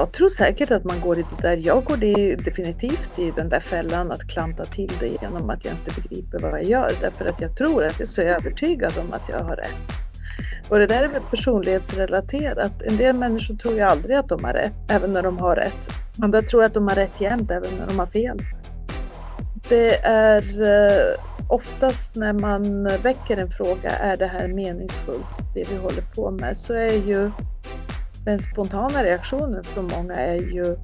jag tror säkert att man går i det där. Jag går det definitivt i den där fällan att klanta till det genom att jag inte begriper vad jag gör. Därför att jag tror att jag är så övertygad om att jag har rätt. Och det där är väl personlighetsrelaterat. En del människor tror ju aldrig att de har rätt, även när de har rätt. Andra tror att de har rätt jämt, även när de har fel. Det är eh, oftast när man väcker en fråga, är det här meningsfullt, det vi håller på med, så är ju den spontana reaktionen från många är ju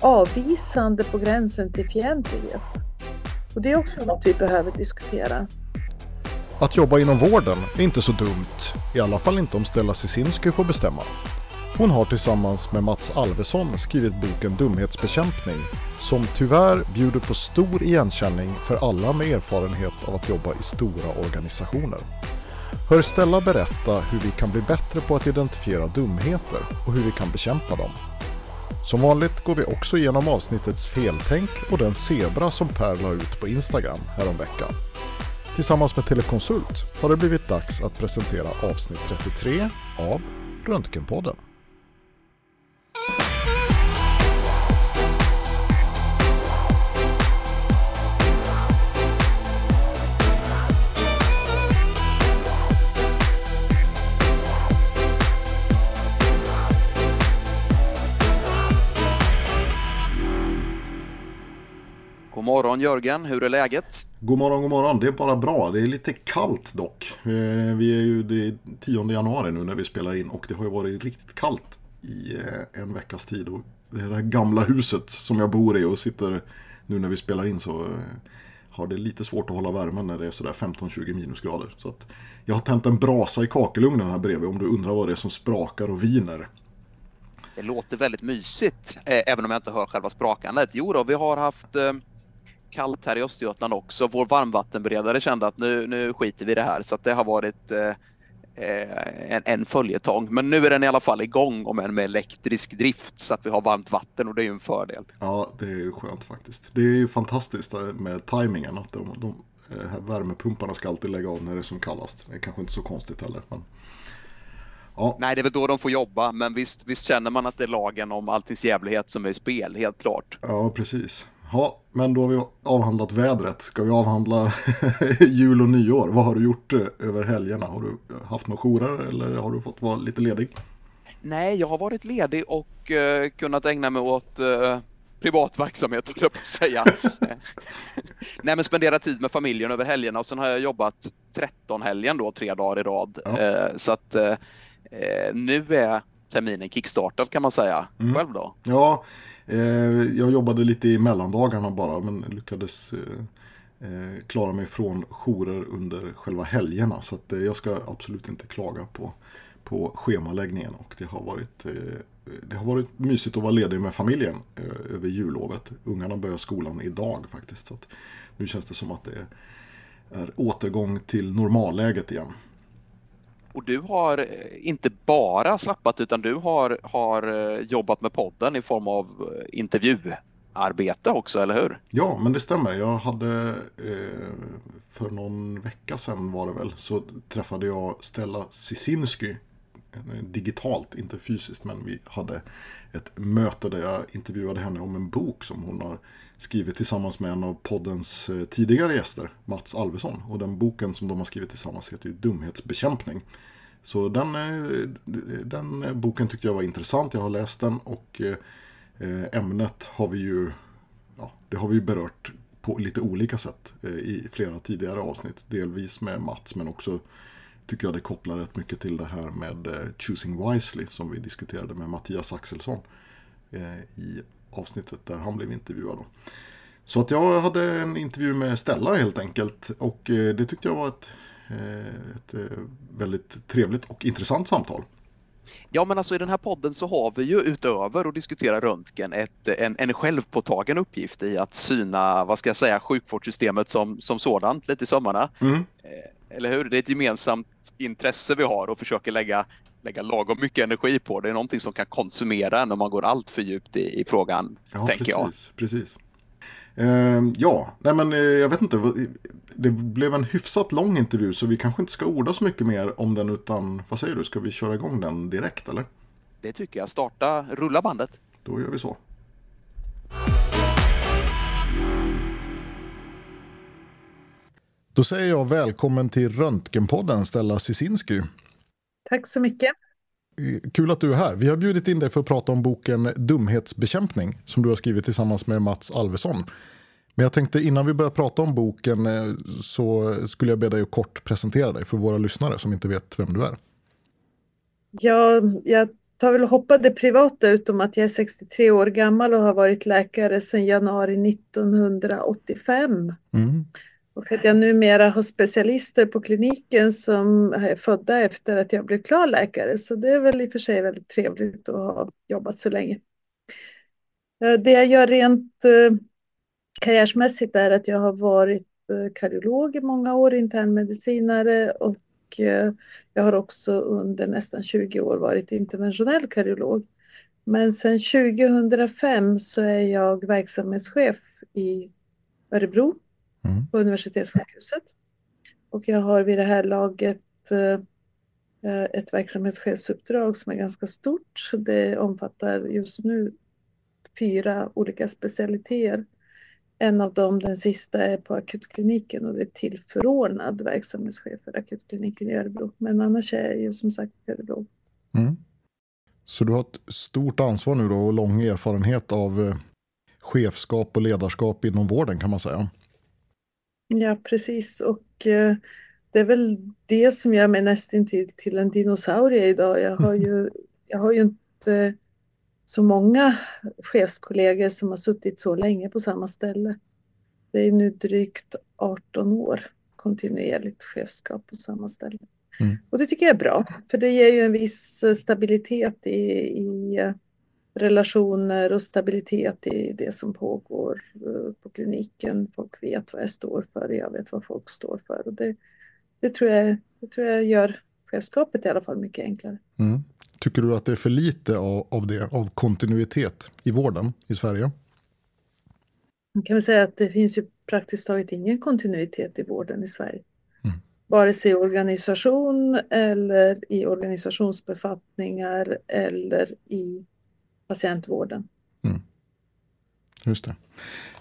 avvisande på gränsen till fientlighet. Och det är också något vi behöver diskutera. Att jobba inom vården är inte så dumt, i alla fall inte om Stella Cisinski får bestämma. Hon har tillsammans med Mats Alvesson skrivit boken Dumhetsbekämpning som tyvärr bjuder på stor igenkänning för alla med erfarenhet av att jobba i stora organisationer. Hör Stella berätta hur vi kan bli bättre på att identifiera dumheter och hur vi kan bekämpa dem. Som vanligt går vi också igenom avsnittets feltänk och den zebra som Per la ut på Instagram häromveckan. Tillsammans med Telekonsult har det blivit dags att presentera avsnitt 33 av Röntgenpodden. Morgon Jörgen, hur är läget? God morgon, god morgon. Det är bara bra. Det är lite kallt dock. Eh, Vi är ju det är 10 januari nu när vi spelar in och det har ju varit riktigt kallt i eh, en veckas tid. Och det här gamla huset som jag bor i och sitter nu när vi spelar in så eh, har det lite svårt att hålla värmen när det är sådär 15-20 minusgrader. Så att jag har tänt en brasa i kakelugnen här bredvid om du undrar vad det är som sprakar och viner. Det låter väldigt mysigt, eh, även om jag inte hör själva sprakandet. Jo då, vi har haft eh, kallt här i Östergötland också. Vår varmvattenberedare kände att nu, nu skiter vi i det här, så att det har varit eh, eh, en, en följetong. Men nu är den i alla fall igång, om än med elektrisk drift, så att vi har varmt vatten och det är ju en fördel. Ja, det är ju skönt faktiskt. Det är ju fantastiskt eh, med tajmingen. Att de, de eh, här värmepumparna ska alltid lägga av när det är som kallast. Det är kanske inte så konstigt heller. Men... Ja, Nej, det är väl då de får jobba, men visst, visst känner man att det är lagen om alltings jävlighet som är i spel, helt klart. ja, precis. Ja, men då har vi avhandlat vädret. Ska vi avhandla jul och nyår? Vad har du gjort eh, över helgerna? Har du haft några jourer eller har du fått vara lite ledig? Nej, jag har varit ledig och eh, kunnat ägna mig åt eh, privat verksamhet, höll jag på att säga. Nej, men spendera tid med familjen över helgerna och sen har jag jobbat 13 helgen då, tre dagar i rad. Ja. Eh, så att nu är terminen kickstartad kan man säga. Mm. Själv då? Ja, Eh, jag jobbade lite i mellandagarna bara men lyckades eh, eh, klara mig från jourer under själva helgerna. Så att, eh, jag ska absolut inte klaga på, på schemaläggningen och det har varit eh, det har varit mysigt att vara ledig med familjen eh, över jullovet. Ungarna börjar skolan idag faktiskt. Så att nu känns det som att det är, är återgång till normalläget igen. Och du har eh, inte bara slappat utan du har, har eh, jobbat med podden i form av eh, intervjuarbete också, eller hur? Ja, men det stämmer. Jag hade eh, för någon vecka sedan var det väl så träffade jag Stella Sisinski digitalt, inte fysiskt, men vi hade ett möte där jag intervjuade henne om en bok som hon har skrivit tillsammans med en av poddens eh, tidigare gäster, Mats Alvesson. Och den boken som de har skrivit tillsammans heter ju Dumhetsbekämpning. Så den, eh, den boken tyckte jag var intressant, jag har läst den och eh, ämnet har vi ju, ja, det har vi ju berört på lite olika sätt i flera tidigare avsnitt. Delvis med Mats men också tycker jag det kopplar rätt mycket till det här med Choosing Wisely som vi diskuterade med Mattias Axelsson i avsnittet där han blev intervjuad. Då. Så att jag hade en intervju med Stella helt enkelt och eh, det tyckte jag var ett, eh, ett eh, väldigt trevligt och intressant samtal. Ja, men alltså i den här podden så har vi ju utöver att diskutera röntgen ett, en, en självpåtagen uppgift i att syna, vad ska jag säga, sjukvårdssystemet som, som sådant lite i sömmarna. Mm. Eller hur? Det är ett gemensamt intresse vi har och försöker lägga, lägga lagom mycket energi på. Det är någonting som kan konsumera en om man går allt för djupt i, i frågan, Ja, tänker jag. precis. precis. Eh, ja, nej men eh, jag vet inte. Det blev en hyfsat lång intervju så vi kanske inte ska orda så mycket mer om den utan vad säger du, ska vi köra igång den direkt eller? Det tycker jag. Starta, rulla bandet. Då gör vi så. Då säger jag välkommen till Röntgenpodden Stella Sisinski. Tack så mycket. Kul att du är här. Vi har bjudit in dig för att prata om boken Dumhetsbekämpning som du har skrivit tillsammans med Mats Alvesson. Men jag tänkte innan vi börjar prata om boken eh, så skulle jag be dig att kort presentera dig för våra lyssnare som inte vet vem du är. Ja, jag tar väl hoppa det privata utom att jag är 63 år gammal och har varit läkare sedan januari 1985. Mm. Och att jag numera har specialister på kliniken som är födda efter att jag blev klar läkare. Så det är väl i och för sig väldigt trevligt att ha jobbat så länge. Eh, det jag gör rent karriärmässigt karriärsmässigt är att jag har varit eh, kardiolog i många år, internmedicinare och jag har också under nästan 20 år varit interventionell kardiolog. Men sedan 2005 så är jag verksamhetschef i Örebro mm. på universitetssjukhuset. Och jag har vid det här laget eh, ett verksamhetschefsuppdrag som är ganska stort. Det omfattar just nu fyra olika specialiteter. En av dem, den sista, är på akutkliniken och det är tillförordnad verksamhetschef för akutkliniken i Örebro. Men annars är jag ju som sagt kardiolog. Mm. Så du har ett stort ansvar nu då och lång erfarenhet av eh, chefskap och ledarskap inom vården kan man säga. Ja, precis. Och eh, det är väl det som gör mig nästan till, till en dinosaurie idag. Jag har ju, jag har ju inte så många chefskollegor som har suttit så länge på samma ställe. Det är nu drygt 18 år kontinuerligt chefskap på samma ställe. Mm. Och det tycker jag är bra, för det ger ju en viss stabilitet i, i relationer och stabilitet i det som pågår eh, på kliniken. Folk vet vad jag står för, jag vet vad folk står för. Och det, det, tror, jag, det tror jag gör chefskapet i alla fall mycket enklare. Mm. Tycker du att det är för lite av, av det, av kontinuitet i vården i Sverige? Man kan väl säga att det finns ju praktiskt taget ingen kontinuitet i vården i Sverige. Mm. Vare sig i organisation eller i organisationsbefattningar eller i patientvården. Mm. Just det.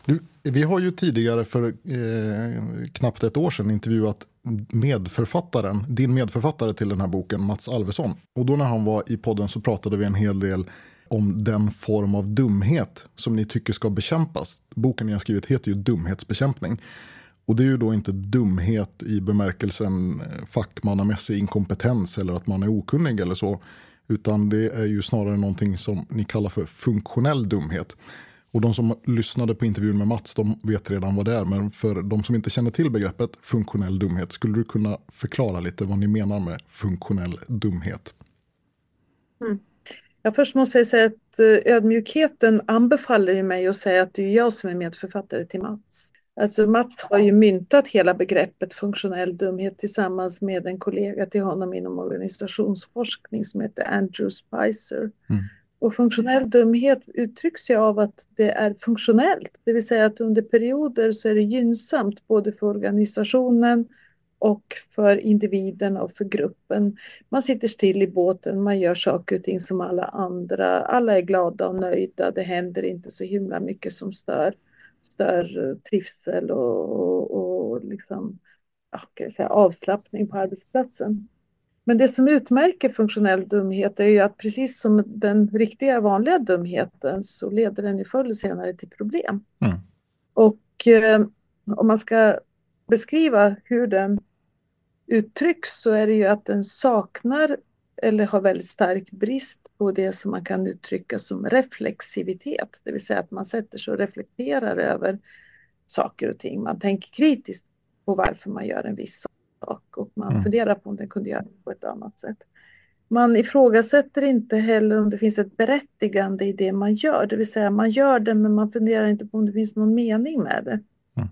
Du, vi har ju tidigare för eh, knappt ett år sedan intervjuat medförfattaren, din medförfattare till den här boken, Mats Alvesson. Och då när han var i podden så pratade vi en hel del om den form av dumhet som ni tycker ska bekämpas. Boken ni har skrivit heter ju Dumhetsbekämpning. Och det är ju då inte dumhet i bemärkelsen eh, fackmannamässig inkompetens eller att man är okunnig eller så. Utan det är ju snarare någonting som ni kallar för funktionell dumhet. Och de som lyssnade på intervjun med Mats de vet redan vad det är. Men för de som inte känner till begreppet funktionell dumhet, skulle du kunna förklara lite vad ni menar med funktionell dumhet? Mm. Ja, först måste jag säga att eh, ödmjukheten anbefaller mig att säga att det är jag som är medförfattare till Mats. Alltså Mats har ju myntat hela begreppet funktionell dumhet tillsammans med en kollega till honom inom organisationsforskning som heter Andrew Spicer. Mm. Och funktionell dumhet uttrycks ju av att det är funktionellt, det vill säga att under perioder så är det gynnsamt både för organisationen och för individen och för gruppen. Man sitter still i båten, man gör saker och ting som alla andra. Alla är glada och nöjda, det händer inte så himla mycket som stör, stör trivsel och, och, och liksom, ja, säga, avslappning på arbetsplatsen. Men det som utmärker funktionell dumhet är ju att precis som den riktiga vanliga dumheten så leder den ju förr eller senare till problem. Mm. Och eh, om man ska beskriva hur den uttrycks så är det ju att den saknar eller har väldigt stark brist på det som man kan uttrycka som reflexivitet, det vill säga att man sätter sig och reflekterar över saker och ting. Man tänker kritiskt på varför man gör en viss sak och man mm. funderar på om den kunde göra på ett annat sätt. Man ifrågasätter inte heller om det finns ett berättigande i det man gör, det vill säga man gör det men man funderar inte på om det finns någon mening med det. Mm.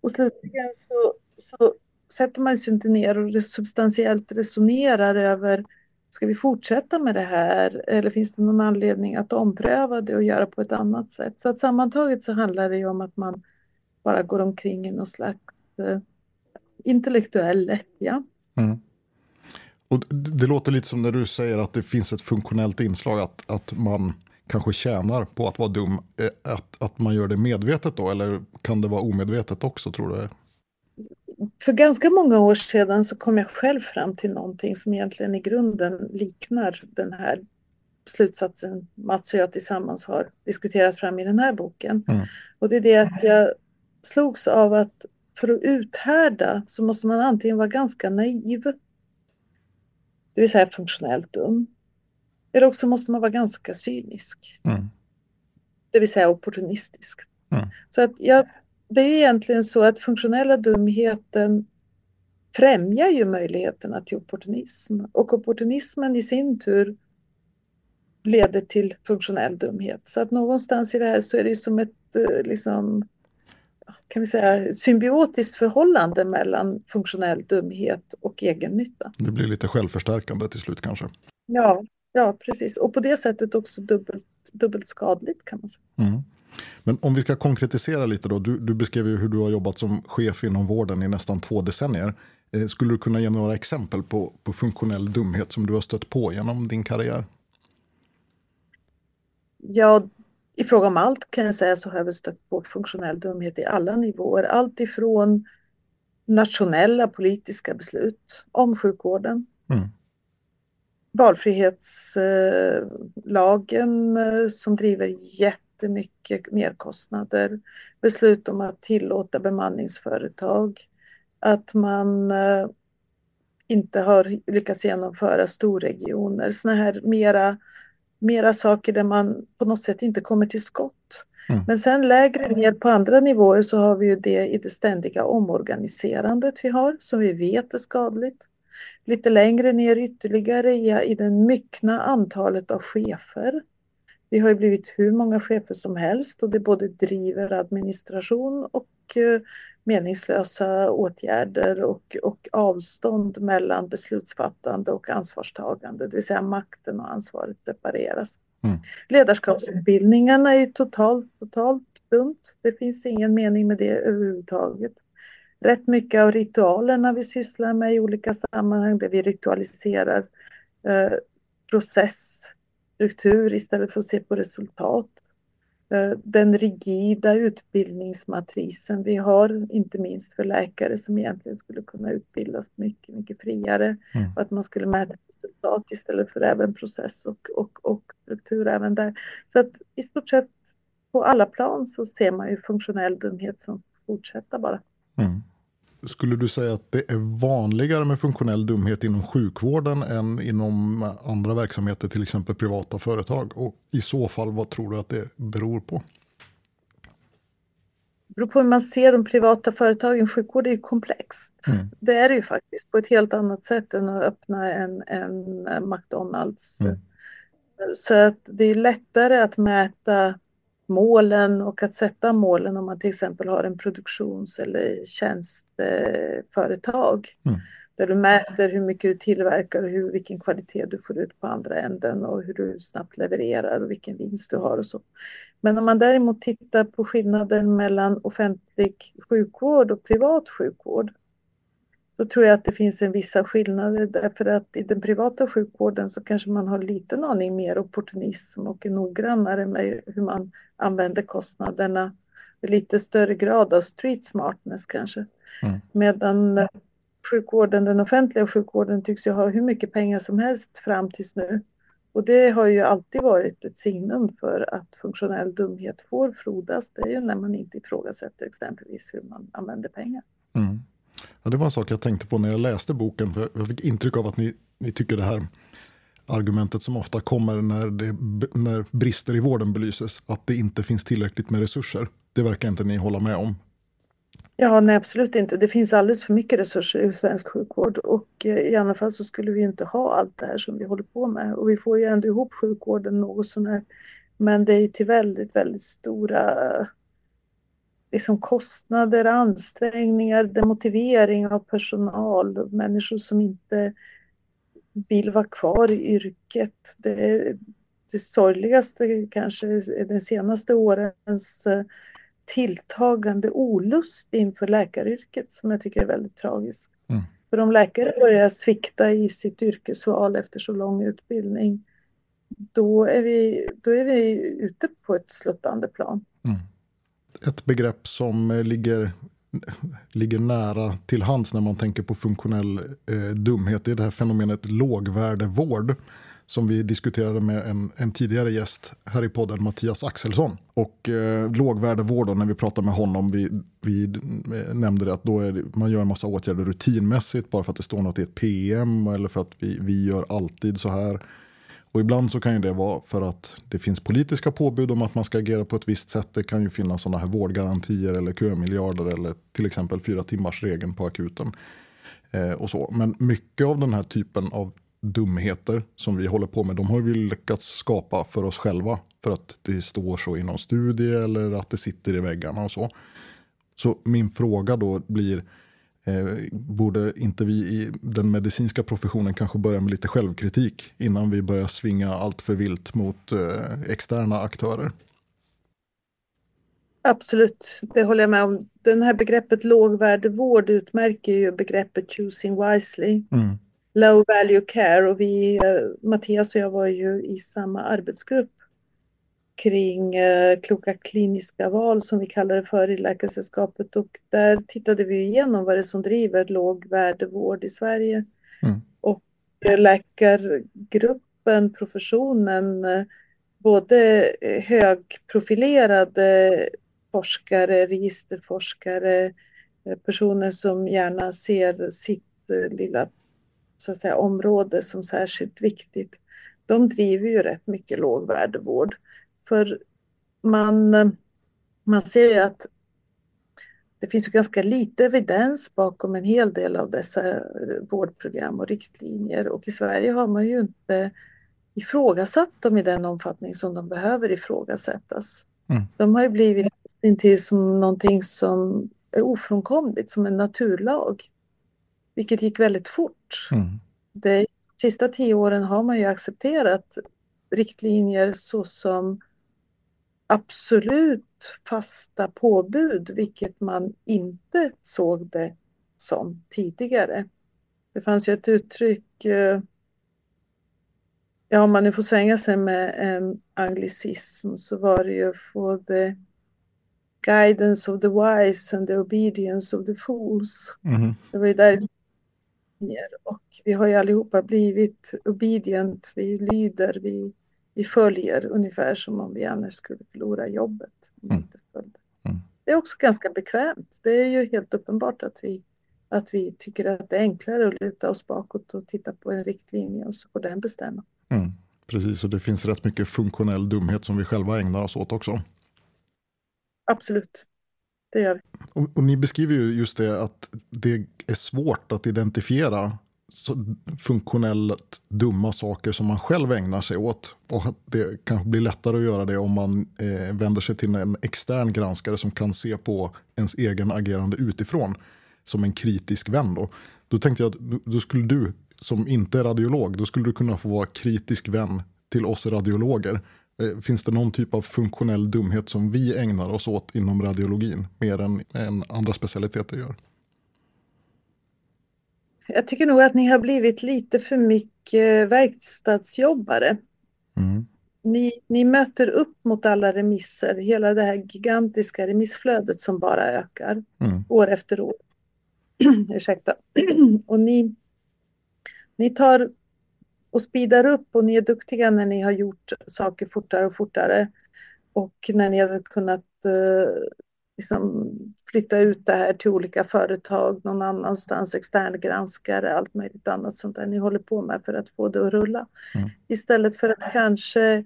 Och slutligen så, så sätter man sig inte ner och substantiellt resonerar över Ska vi fortsätta med det här eller finns det någon anledning att ompröva det och göra på ett annat sätt? Så att sammantaget så handlar det ju om att man bara går omkring i någon slags eh, intellektuell lättja. Mm. Och det låter lite som när du säger att det finns ett funktionellt inslag att, att man kanske tjänar på att vara dum. Eh, att, att man gör det medvetet då eller kan det vara omedvetet också tror du? För ganska många år sedan så kom jag själv fram till någonting som egentligen i grunden liknar den här slutsatsen Mats och jag tillsammans har diskuterat fram i den här boken. Mm. Och det är det att jag slogs av att för att uthärda så måste man antingen vara ganska naiv, det vill säga funktionellt dum, eller också måste man vara ganska cynisk, mm. det vill säga opportunistisk. Mm. Så att jag, det är egentligen så att funktionella dumheten främjar ju möjligheterna till opportunism och opportunismen i sin tur leder till funktionell dumhet. Så att någonstans i det här så är det som ett eh, liksom, kan vi säga, symbiotiskt förhållande mellan funktionell dumhet och egennytta. Det blir lite självförstärkande till slut kanske? Ja, ja precis. Och på det sättet också dubbelt, dubbelt skadligt kan man säga. Mm. Men om vi ska konkretisera lite då. Du, du beskrev ju hur du har jobbat som chef inom vården i nästan två decennier. Eh, skulle du kunna ge några exempel på, på funktionell dumhet som du har stött på genom din karriär? Ja, i fråga om allt kan jag säga så har jag stött på funktionell dumhet i alla nivåer. Allt ifrån nationella politiska beslut om sjukvården. Mm. Valfrihetslagen eh, som driver jättemycket merkostnader. Beslut om att tillåta bemanningsföretag. Att man eh, inte har lyckats genomföra storregioner. Sådana här mera mera saker där man på något sätt inte kommer till skott. Mm. Men sen lägre ner på andra nivåer så har vi ju det i det ständiga omorganiserandet vi har som vi vet är skadligt. Lite längre ner ytterligare i, i det myckna antalet av chefer. Vi har ju blivit hur många chefer som helst och det både driver administration och eh, meningslösa åtgärder och, och avstånd mellan beslutsfattande och ansvarstagande, det vill säga makten och ansvaret separeras. Mm. Ledarskapsutbildningarna är ju totalt, totalt dumt. Det finns ingen mening med det överhuvudtaget. Rätt mycket av ritualerna vi sysslar med i olika sammanhang där vi ritualiserar eh, process, struktur istället för att se på resultat Eh, den rigida utbildningsmatrisen vi har, inte minst för läkare som egentligen skulle kunna utbildas mycket, mycket friare. Mm. Och att man skulle mäta resultat istället för även process och, och, och struktur även där. Så att i stort sett på alla plan så ser man ju funktionell dumhet som fortsätter bara. Mm. Skulle du säga att det är vanligare med funktionell dumhet inom sjukvården än inom andra verksamheter, till exempel privata företag? Och i så fall, vad tror du att det beror på? Det beror på hur man ser de privata företagen. Sjukvård är ju komplext. Mm. Det är det ju faktiskt på ett helt annat sätt än att öppna en, en McDonalds. Mm. Så att det är lättare att mäta målen och att sätta målen om man till exempel har en produktions eller tjänsteföretag. Mm. Där du mäter hur mycket du tillverkar och hur, vilken kvalitet du får ut på andra änden och hur du snabbt levererar och vilken vinst du har och så. Men om man däremot tittar på skillnaden mellan offentlig sjukvård och privat sjukvård så tror jag att det finns en vissa skillnader därför att i den privata sjukvården så kanske man har liten aning mer opportunism och är noggrannare med hur man använder kostnaderna. Lite större grad av street smartness kanske. Mm. Medan sjukvården, den offentliga sjukvården tycks ju ha hur mycket pengar som helst fram tills nu. Och det har ju alltid varit ett signum för att funktionell dumhet får frodas. Det är ju när man inte ifrågasätter exempelvis hur man använder pengar. Mm. Ja, det var en sak jag tänkte på när jag läste boken. För jag fick intryck av att ni, ni tycker det här argumentet som ofta kommer när, det, när brister i vården belyses, att det inte finns tillräckligt med resurser. Det verkar inte ni hålla med om. Ja, nej absolut inte. Det finns alldeles för mycket resurser i svensk sjukvård och eh, i alla fall så skulle vi inte ha allt det här som vi håller på med. Och vi får ju ändå ihop sjukvården något sånär. Men det är till väldigt, väldigt stora liksom kostnader, ansträngningar, demotivering av personal, människor som inte vill vara kvar i yrket. Det, det sorgligaste kanske är den senaste årens eh, tilltagande olust inför läkaryrket som jag tycker är väldigt tragiskt. Mm. För om läkare börjar svikta i sitt yrkesval efter så lång utbildning, då är vi, då är vi ute på ett sluttande plan. Mm. Ett begrepp som eh, ligger, ligger nära till hands när man tänker på funktionell eh, dumhet är det här fenomenet lågvärdevård som vi diskuterade med en, en tidigare gäst här i podden, Mattias Axelsson. Och eh, lågvärdevård, när vi pratade med honom, vi, vi eh, nämnde det att då är det, man gör en massa åtgärder rutinmässigt bara för att det står något i ett PM eller för att vi, vi gör alltid så här. Och ibland så kan ju det vara för att det finns politiska påbud om att man ska agera på ett visst sätt. Det kan ju finnas sådana här vårdgarantier eller kömiljarder eller till exempel fyra timmars regeln på akuten. Eh, och så. Men mycket av den här typen av dumheter som vi håller på med, de har vi lyckats skapa för oss själva. För att det står så i någon studie eller att det sitter i väggarna och så. Så min fråga då blir, eh, borde inte vi i den medicinska professionen kanske börja med lite självkritik innan vi börjar svinga allt för vilt mot eh, externa aktörer? Absolut, det håller jag med om. Den här begreppet lågvärdevård utmärker ju begreppet choosing wisely. Mm low value care och vi, eh, Mattias och jag var ju i samma arbetsgrupp kring eh, kloka kliniska val som vi kallar det för i Läkarsällskapet och där tittade vi igenom vad det är som driver lågvärdevård i Sverige. Mm. Och eh, läkargruppen, professionen, eh, både högprofilerade forskare, registerforskare, personer som gärna ser sitt lilla så att säga, område som särskilt viktigt, de driver ju rätt mycket lågvärdevård. För man, man ser ju att det finns ju ganska lite evidens bakom en hel del av dessa vårdprogram och riktlinjer och i Sverige har man ju inte ifrågasatt dem i den omfattning som de behöver ifrågasättas. Mm. De har ju blivit inte som någonting som är ofrånkomligt, som en naturlag. Vilket gick väldigt fort. Mm. De sista tio åren har man ju accepterat riktlinjer såsom absolut fasta påbud, vilket man inte såg det som tidigare. Det fanns ju ett uttryck, eh, ja om man nu får svänga sig med en anglicism så var det ju for the guidance of the wise and the obedience of the fools. Mm. Det var ju där och vi har ju allihopa blivit obedient, vi lyder, vi, vi följer ungefär som om vi annars skulle förlora jobbet. Mm. Mm. Det är också ganska bekvämt. Det är ju helt uppenbart att vi, att vi tycker att det är enklare att luta oss bakåt och titta på en riktlinje och så får den bestämma. Mm. Precis, och det finns rätt mycket funktionell dumhet som vi själva ägnar oss åt också. Absolut det gör vi. Och, och, ni beskriver ju just det att det är svårt att identifiera funktionellt dumma saker som man själv ägnar sig åt. Och att det kanske blir lättare att göra det om man eh, vänder sig till en extern granskare som kan se på ens egen agerande utifrån som en kritisk vän. Då, då tänkte jag att då skulle du som inte är radiolog, då skulle du kunna få vara kritisk vän till oss radiologer Eh, finns det någon typ av funktionell dumhet som vi ägnar oss åt inom radiologin mer än, än andra specialiteter gör? Jag tycker nog att ni har blivit lite för mycket verkstadsjobbare. Mm. Ni, ni, möter upp mot alla remisser, hela det här gigantiska remissflödet som bara ökar mm. år efter år. Ursäkta. och ni, ni tar och speedar upp och ni är duktiga när ni har gjort saker fortare och fortare. Och när ni har kunnat eh, liksom flytta ut det här till olika företag någon annanstans, externgranskare, allt möjligt annat sånt där ni håller på med för att få det att rulla. Mm. Istället för att kanske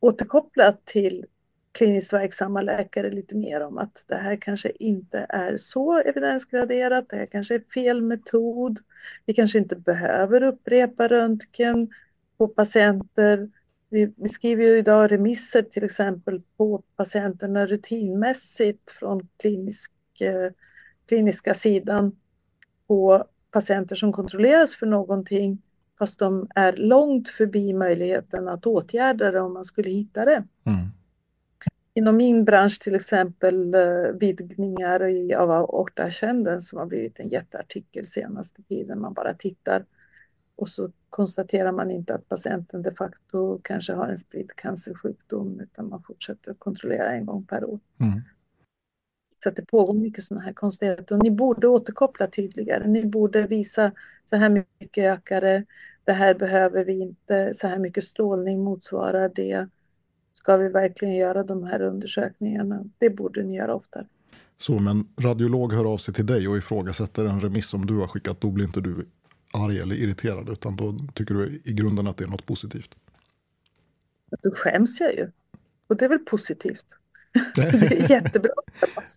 återkoppla till kliniskt verksamma läkare lite mer om att det här kanske inte är så evidensgraderat, det här kanske är fel metod. Vi kanske inte behöver upprepa röntgen på patienter. Vi, skriver ju idag remisser till exempel på patienterna rutinmässigt från klinisk, eh, kliniska sidan på patienter som kontrolleras för någonting fast de är långt förbi möjligheten att åtgärda det om man skulle hitta det. Mm. inom min bransch till exempel eh, vidgningar av aortakänden som har blivit en jätteartikel senaste tiden. Man bara tittar och så konstaterar man inte att patienten de facto kanske har en spridd cancersjukdom utan man fortsätter att kontrollera en gång per år. Mm. Så det pågår mycket sådana här konstigheter och ni borde återkoppla tydligare. Ni borde visa så här mycket ökare, det här behöver vi inte, så här mycket strålning motsvarar det. Ska vi verkligen göra de här undersökningarna? Det borde ni göra oftare. Så om en radiolog hör av sig till dig och ifrågasätter en remiss som du har skickat, då blir inte du arg eller irriterad utan då tycker du i grunden att det är något positivt? Då skäms jag ju. Och det är väl positivt. det är jättebra.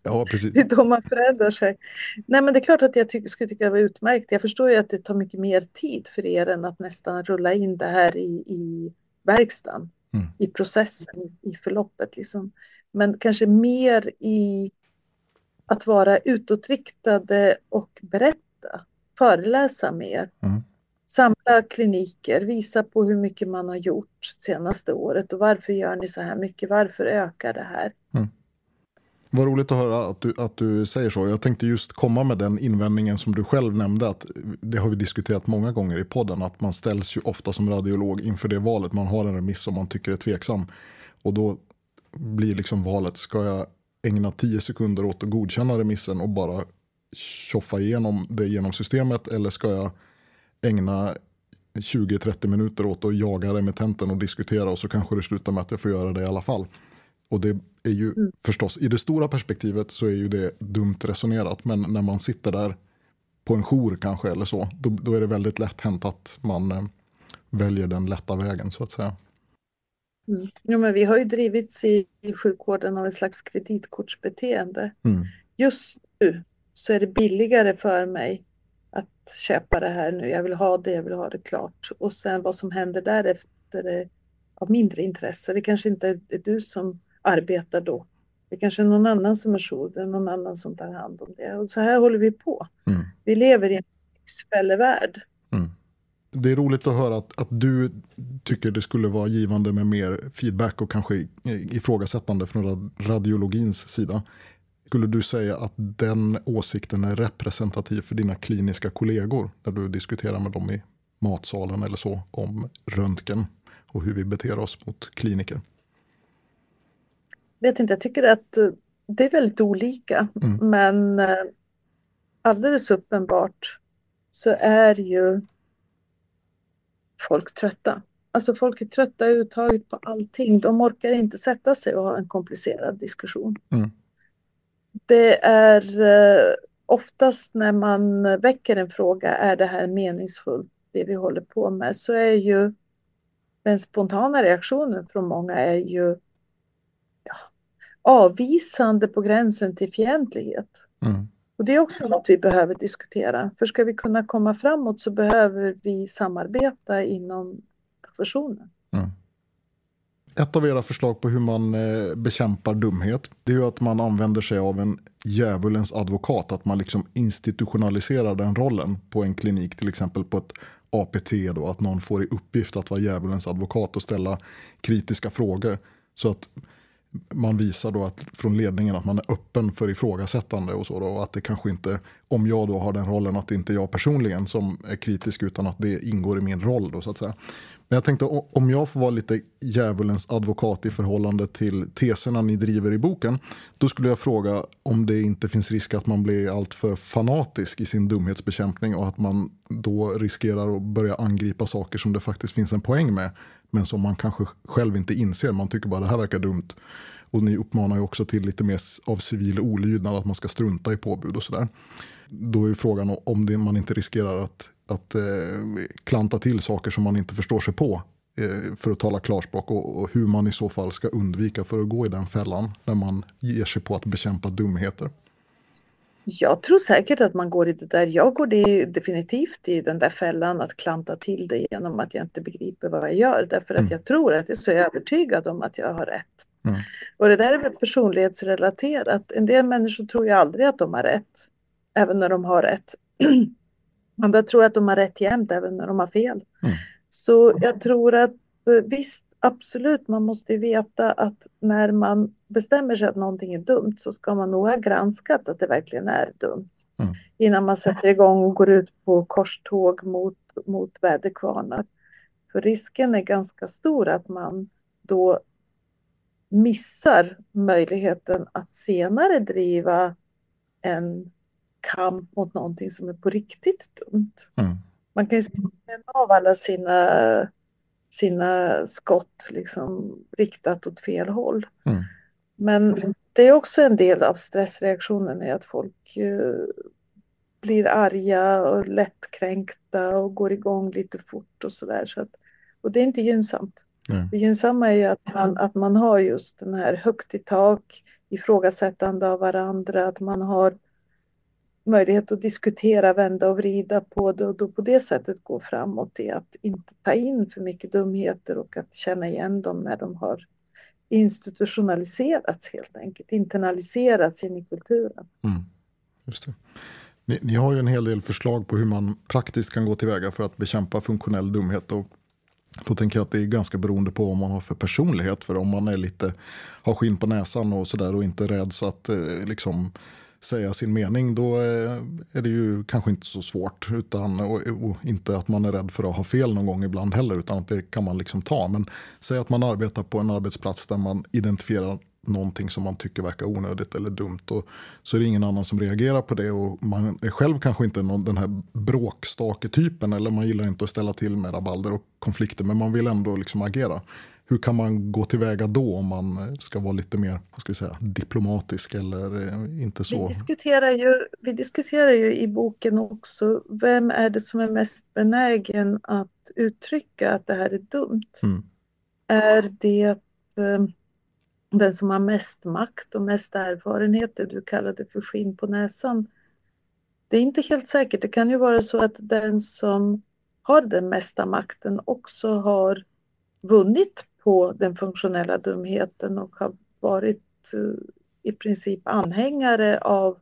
ja, precis. Det är då man förändrar sig. Nej, men det är klart att jag tycker, skulle tycka det var utmärkt. Jag förstår ju att det tar mycket mer tid för er än att nästan rulla in det här i, i verkstaden, mm. i processen, i förloppet. Liksom. Men kanske mer i att vara utåtriktade och berätta, föreläsa mer. Mm samla kliniker, visa på hur mycket man har gjort senaste året och varför gör ni så här mycket, varför ökar det här? Mm. Vad roligt att höra att du, att du säger så. Jag tänkte just komma med den invändningen som du själv nämnde. att Det har vi diskuterat många gånger i podden. Att man ställs ju ofta som radiolog inför det valet. Man har en remiss som man tycker är tveksam. Och då blir liksom valet, ska jag ägna tio sekunder åt att godkänna remissen och bara tjoffa igenom det genom systemet eller ska jag ägna 20-30 minuter åt att jaga remittenten och diskutera och så kanske det slutar med att jag får göra det i alla fall. Och det är ju mm. förstås, i det stora perspektivet så är ju det dumt resonerat men när man sitter där på en jour kanske eller så, då, då är det väldigt lätt hänt att man eh, väljer den lätta vägen så att säga. Mm. Jo, men vi har ju drivits i, i sjukvården av ett slags kreditkortsbeteende. Mm. Just nu så är det billigare för mig att köpa det här nu, jag vill ha det, jag vill ha det klart. Och sen vad som händer därefter är av mindre intresse. Det kanske inte är du som arbetar då. Det kanske är någon annan som är jour, det är någon annan som tar hand om det. Och så här håller vi på. Mm. Vi lever i en fällevärld. Mm. Det är roligt att höra att, att du tycker det skulle vara givande med mer feedback och kanske ifrågasättande från radiologins sida. Skulle du säga att den åsikten är representativ för dina kliniska kollegor när du diskuterar med dem i matsalen eller så om röntgen och hur vi beter oss mot kliniker? Vet inte, jag tycker att eh, det är väldigt olika mm. men eh, alldeles uppenbart så är ju folk trötta. Alltså folk är trötta överhuvudtaget på allting. De orkar inte sätta sig och ha en komplicerad diskussion. Mm det är eh, oftast när man väcker en fråga, är det här meningsfullt, det vi håller på med, så är ju den spontana reaktionen från många är ju ja, avvisande på gränsen till fientlighet. Mm. Och det är också något vi behöver diskutera. För ska vi kunna komma framåt så behöver vi samarbeta inom professionen. Mm. Ett av era förslag på hur man eh, bekämpar dumhet det är ju att man använder sig av en djävulens advokat. Att man liksom institutionaliserar den rollen på en klinik, till exempel på ett APT. Då, att någon får i uppgift att vara djävulens advokat och ställa kritiska frågor. Så att man visar då att, från ledningen att man är öppen för ifrågasättande och så. Då, och att det kanske inte, om jag då har den rollen, att det inte är jag personligen som är kritisk utan att det ingår i min roll. Då, så att säga. Men jag tänkte om jag får vara lite djävulens advokat i förhållande till teserna ni driver i boken. Då skulle jag fråga om det inte finns risk att man blir alltför fanatisk i sin dumhetsbekämpning och att man då riskerar att börja angripa saker som det faktiskt finns en poäng med. Men som man kanske själv inte inser. Man tycker bara det här verkar dumt. Och ni uppmanar ju också till lite mer av civil olydnad, att man ska strunta i påbud och sådär. Då är frågan om det, man inte riskerar att att eh, klanta till saker som man inte förstår sig på eh, för att tala klarspråk och, och, hur man i så fall ska undvika för att gå i den fällan när man ger sig på att bekämpa dumheter. Jag tror säkert att man går i det där. Jag går det definitivt i den där fällan att klanta till det genom att jag inte begriper vad jag gör. Därför att mm. jag tror att jag är så övertygad om att jag har rätt. Mm. Och det där är väl personlighetsrelaterat. En del människor tror ju aldrig att de har rätt. Även när de har rätt. Andra tror att de har rätt jämt även när de har fel. Mm. Så jag tror att eh, visst absolut, man måste veta att när man bestämmer sig att någonting är dumt så ska man nog ha granskat att det verkligen är dumt. Mm. Innan man sätter igång och går ut på korståg mot, mot väderkvarnar. För risken är ganska stor att man då missar möjligheten att senare driva en kamp mot någonting som är på riktigt dumt. Mm. Man kan ju stänga av alla sina, sina skott liksom riktat åt fel håll. Mm. Men det är också en del av stressreaktionen är att folk uh, blir arga och lättkränkta och går igång lite fort och sådär. Så och det är inte gynnsamt. Mm. Det gynnsamma är ju att man, att man har just den här högt i tak, ifrågasättande av varandra, att man har möjlighet att diskutera, vända och vrida på det och då på det sättet gå framåt i att inte ta in för mycket dumheter och att känna igen dem när de har institutionaliserats helt enkelt, internaliserats in i kulturen. Mm, just det. Ni, ni, har ju en hel del förslag på hur man praktiskt kan gå tillväga för att bekämpa funktionell dumhet och då tänker jag att det är ganska beroende på vad man har för personlighet. För om man är lite, har skinn på näsan och sådär och inte rädd så att eh, liksom säga sin mening då eh, är det ju kanske inte så svårt. Utan, och, och, inte att man är rädd för att ha fel någon gång ibland heller utan att det kan man liksom ta. Men säg att man arbetar på en arbetsplats där man identifierar någonting som man tycker verkar onödigt eller dumt. Och så är det ingen annan som reagerar på det och man är själv kanske inte någon, den här bråkstake-typen eller man gillar inte att ställa till med rabalder och konflikter men man vill ändå liksom agera. Hur kan man gå tillväga då om man ska vara lite mer vad ska vi säga, diplomatisk eller eh, inte så? Vi diskuterar, ju, vi diskuterar ju i boken också vem är det som är mest benägen att uttrycka att det här är dumt? Mm. Är det eh, den som har mest makt och mest erfarenheter, du kallar det för skinn på näsan. Det är inte helt säkert. Det kan ju vara så att den som har den mesta makten också har vunnit på den funktionella dumheten och har varit eh, i princip anhängare av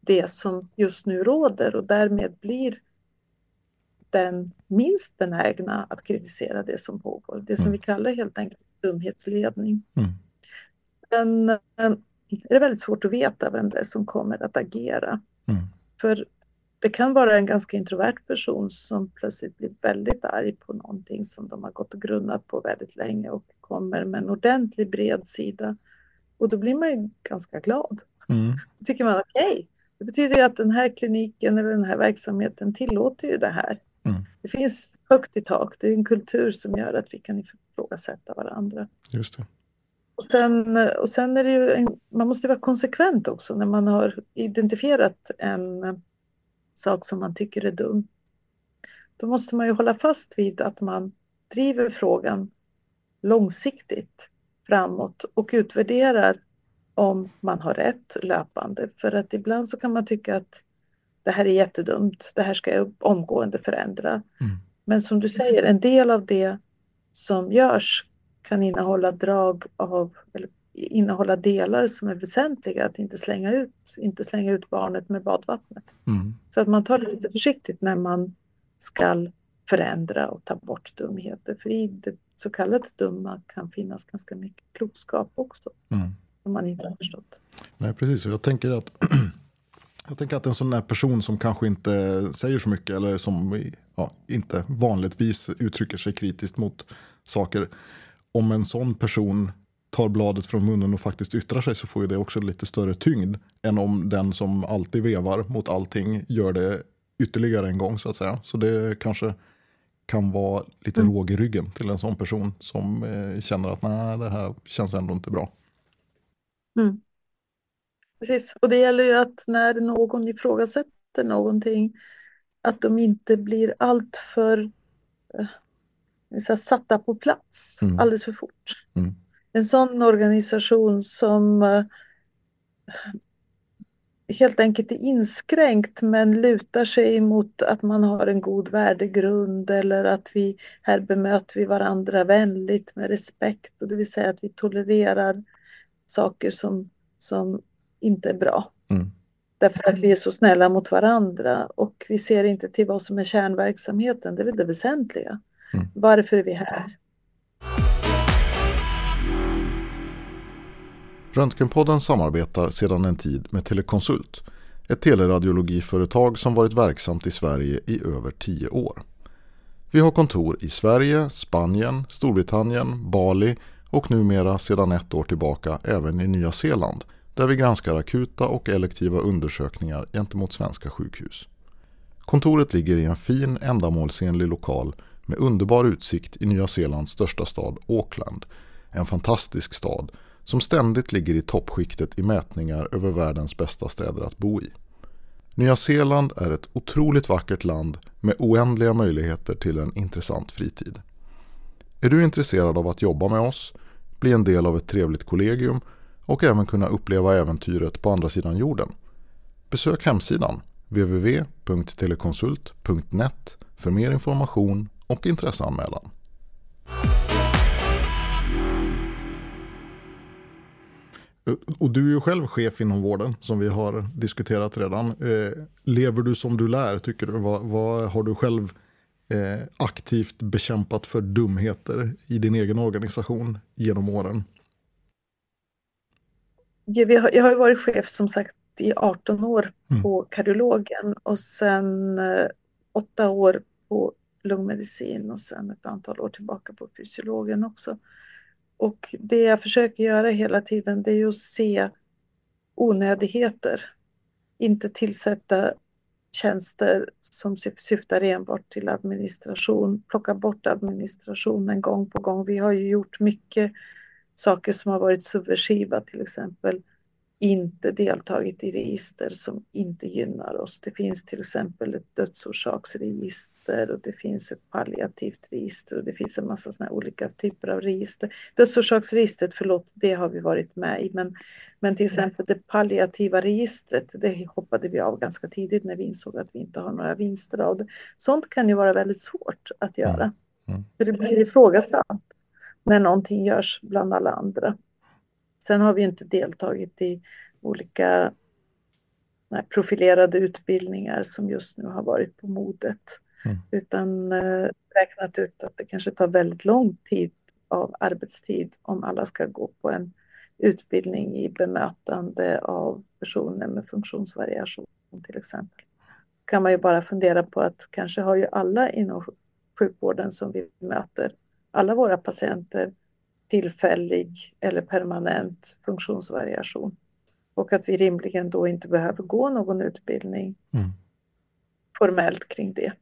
det som just nu råder och därmed blir den minst benägna att kritisera det som pågår. Det som mm. vi kallar helt enkelt dumhetsledning. Mm. Men eh, det är väldigt svårt att veta vem det är som kommer att agera. Mm. För det kan vara en ganska introvert person som plötsligt blir väldigt arg på någonting som de har gått och grunnat på väldigt länge och kommer med en ordentlig bred sida. Och då blir man ju ganska glad. Mm. Då tycker man okej, okay, det betyder ju att den här kliniken eller den här verksamheten tillåter ju det här. Mm. Det finns högt i tak, det är en kultur som gör att vi kan ifrågasätta varandra. Just det. Och sen, och sen är det ju, en, man måste vara konsekvent också när man har identifierat en sak som man tycker är dum. Då måste man ju hålla fast vid att man driver frågan långsiktigt framåt och utvärderar om man har rätt löpande. För att ibland så kan man tycka att det här är jättedumt, det här ska jag omgående förändra. Mm. Men som du säger, en del av det som görs kan innehålla drag av, eller innehålla delar som är väsentliga, att inte slänga ut, inte slänga ut barnet med badvattnet. Mm. Så att man tar det lite försiktigt när man ska förändra och ta bort dumheter. För i det så kallade dumma kan finnas ganska mycket klokskap också. Mm. Som man inte har förstått. Nej, precis. Jag tänker att jag tänker att en sån där person som kanske inte säger så mycket eller som ja, inte vanligtvis uttrycker sig kritiskt mot saker om en sån person tar bladet från munnen och faktiskt yttrar sig så får ju det också lite större tyngd än om den som alltid vevar mot allting gör det ytterligare en gång så att säga. Så det kanske kan vara lite mm. råg i ryggen till en sån person som eh, känner att nej, det här känns ändå inte bra. Mm. Precis, och det gäller ju att när någon ifrågasätter någonting att de inte blir alltför eh, satta på plats mm. alldeles för fort. Mm. En sån organisation som uh, helt enkelt är inskränkt men lutar sig mot att man har en god värdegrund eller att vi här bemöter vi varandra vänligt med respekt och det vill säga att vi tolererar saker som, som inte är bra. Mm. Därför att vi är så snälla mot varandra och vi ser inte till vad som är kärnverksamheten, det är väl det väsentliga. Mm. Varför är vi här? Röntgenpodden samarbetar sedan en tid med Telekonsult, ett teleradiologiföretag som varit verksamt i Sverige i över tio år. Vi har kontor i Sverige, Spanien, Storbritannien, Bali och numera sedan ett år tillbaka även i Nya Zeeland där vi granskar akuta och elektiva undersökningar gentemot svenska sjukhus. Kontoret ligger i en fin ändamålsenlig lokal med underbar utsikt i Nya Zeelands största stad Auckland. En fantastisk stad som ständigt ligger i toppskiktet i mätningar över världens bästa städer att bo i. Nya Zeeland är ett otroligt vackert land med oändliga möjligheter till en intressant fritid. Är du intresserad av att jobba med oss, bli en del av ett trevligt kollegium och även kunna uppleva äventyret på andra sidan jorden? Besök hemsidan www.telekonsult.net för mer information och intresseanmälan. Och du är ju själv chef inom vården som vi har diskuterat redan. Eh, lever du som du lär tycker du? Vad, vad har du själv eh, aktivt bekämpat för dumheter i din egen organisation genom åren? Jag har ju varit chef som sagt i 18 år mm. på kardiologen och sen eh, åtta år på lungmedicin och sen ett antal år tillbaka på fysiologen också. Och det jag försöker göra hela tiden det är ju att se onödigheter. Inte tillsätta tjänster som syftar enbart till administration, plocka bort administrationen gång på gång. Vi har ju gjort mycket saker som har varit subversiva, till exempel inte deltagit i register som inte gynnar oss. Det finns till exempel ett dödsorsaksregister och det finns ett palliativt register och det finns en massa såna olika typer av register. Dödsorsaksregistret, förlåt, det har vi varit med i, men, men till exempel det palliativa registret, det hoppade vi av ganska tidigt när vi insåg att vi inte har några vinster av det. Sånt kan ju vara väldigt svårt att göra, mm. Mm. för det blir ifrågasatt när någonting görs bland alla andra. Sen har vi inte deltagit i olika profilerade utbildningar som just nu har varit på modet. Mm. Utan eh, räknat ut att det kanske tar väldigt lång tid av arbetstid om alla ska gå på en utbildning i bemötande av personer med funktionsvariation till exempel. kan man ju bara fundera på att kanske har ju alla inom sjukvården som vi möter, alla våra patienter tillfällig eller permanent funktionsvariation. Och att vi rimligen då inte behöver gå någon utbildning mm. formellt kring det.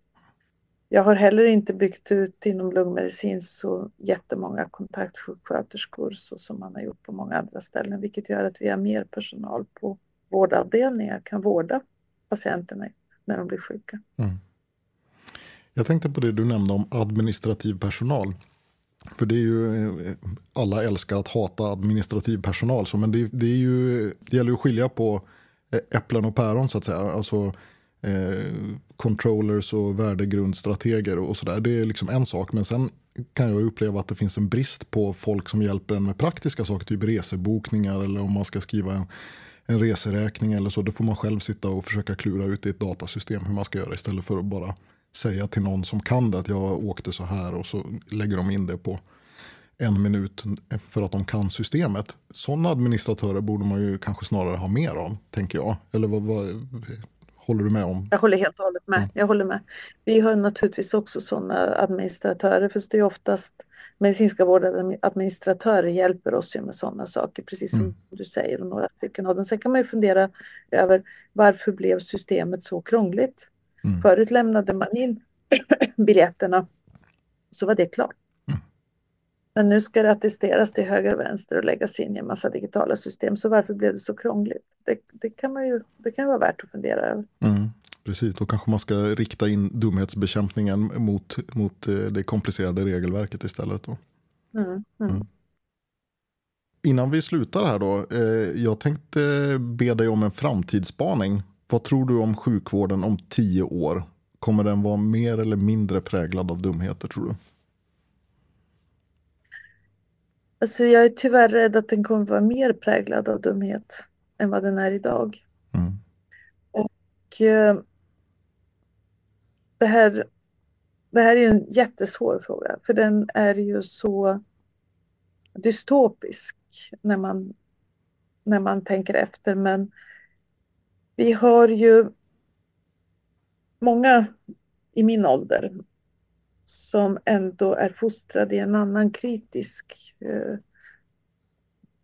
Jag har heller inte byggt ut inom lungmedicin så jättemånga kontaktsjuksköterskor så som man har gjort på många andra ställen, vilket gör att vi har mer personal på vårdavdelningar, kan vårda patienterna när de blir sjuka. Mm. Jag tänkte på det du nämnde om administrativ personal. För det är ju, eh, alla älskar att hata administrativ personal, så, men det, det, är ju, det gäller ju att skilja på eh, äpplen och päron så att säga. Alltså eh, controllers och värdegrundstrateger och sådär. Det är liksom en sak, men sen kan jag uppleva att det finns en brist på folk som hjälper en med praktiska saker, typ resebokningar eller om man ska skriva en, en reseräkning eller så. Då får man själv sitta och försöka klura ut i ett datasystem hur man ska göra istället för att bara säga till någon som kan det att jag åkte så här och så lägger de in det på en minut för att de kan systemet. Sådana administratörer borde man ju kanske snarare ha mer av, tänker jag. Eller vad, vad håller du med om? Jag håller helt och hållet med. Mm. Jag håller med. Vi har naturligtvis också sådana administratörer, för det är oftast medicinska vårdadministratörer hjälper oss ju med sådana saker, precis som mm. du säger, och några stycken av dem. Sen kan man ju fundera över varför blev systemet så krångligt? Mm. Förut lämnade man in biljetterna så var det klart. Mm. Men nu ska det attesteras till höger och vänster och läggas in i en massa digitala system. Så varför blev det så krångligt? Det, det kan, man ju, det kan vara värt att fundera över. Mm. Precis, då kanske man ska rikta in dumhetsbekämpningen mot, mot eh, det komplicerade regelverket istället. Då. Mm, mm. Mm. Innan vi slutar här då, eh, jag tänkte be dig om en framtidsspaning vad tror du om sjukvården om tio år? Kommer den vara mer eller mindre präglad av dumheter tror du? Alltså jag är tyvärr rädd att den kommer vara mer präglad av dumhet än vad den är idag. Mm. Och eh, det, här, det här är en jättesvår fråga för den är ju så dystopisk när man när man tänker efter men vi har ju många i min ålder som ändå är fostrade i en annan kritisk eh,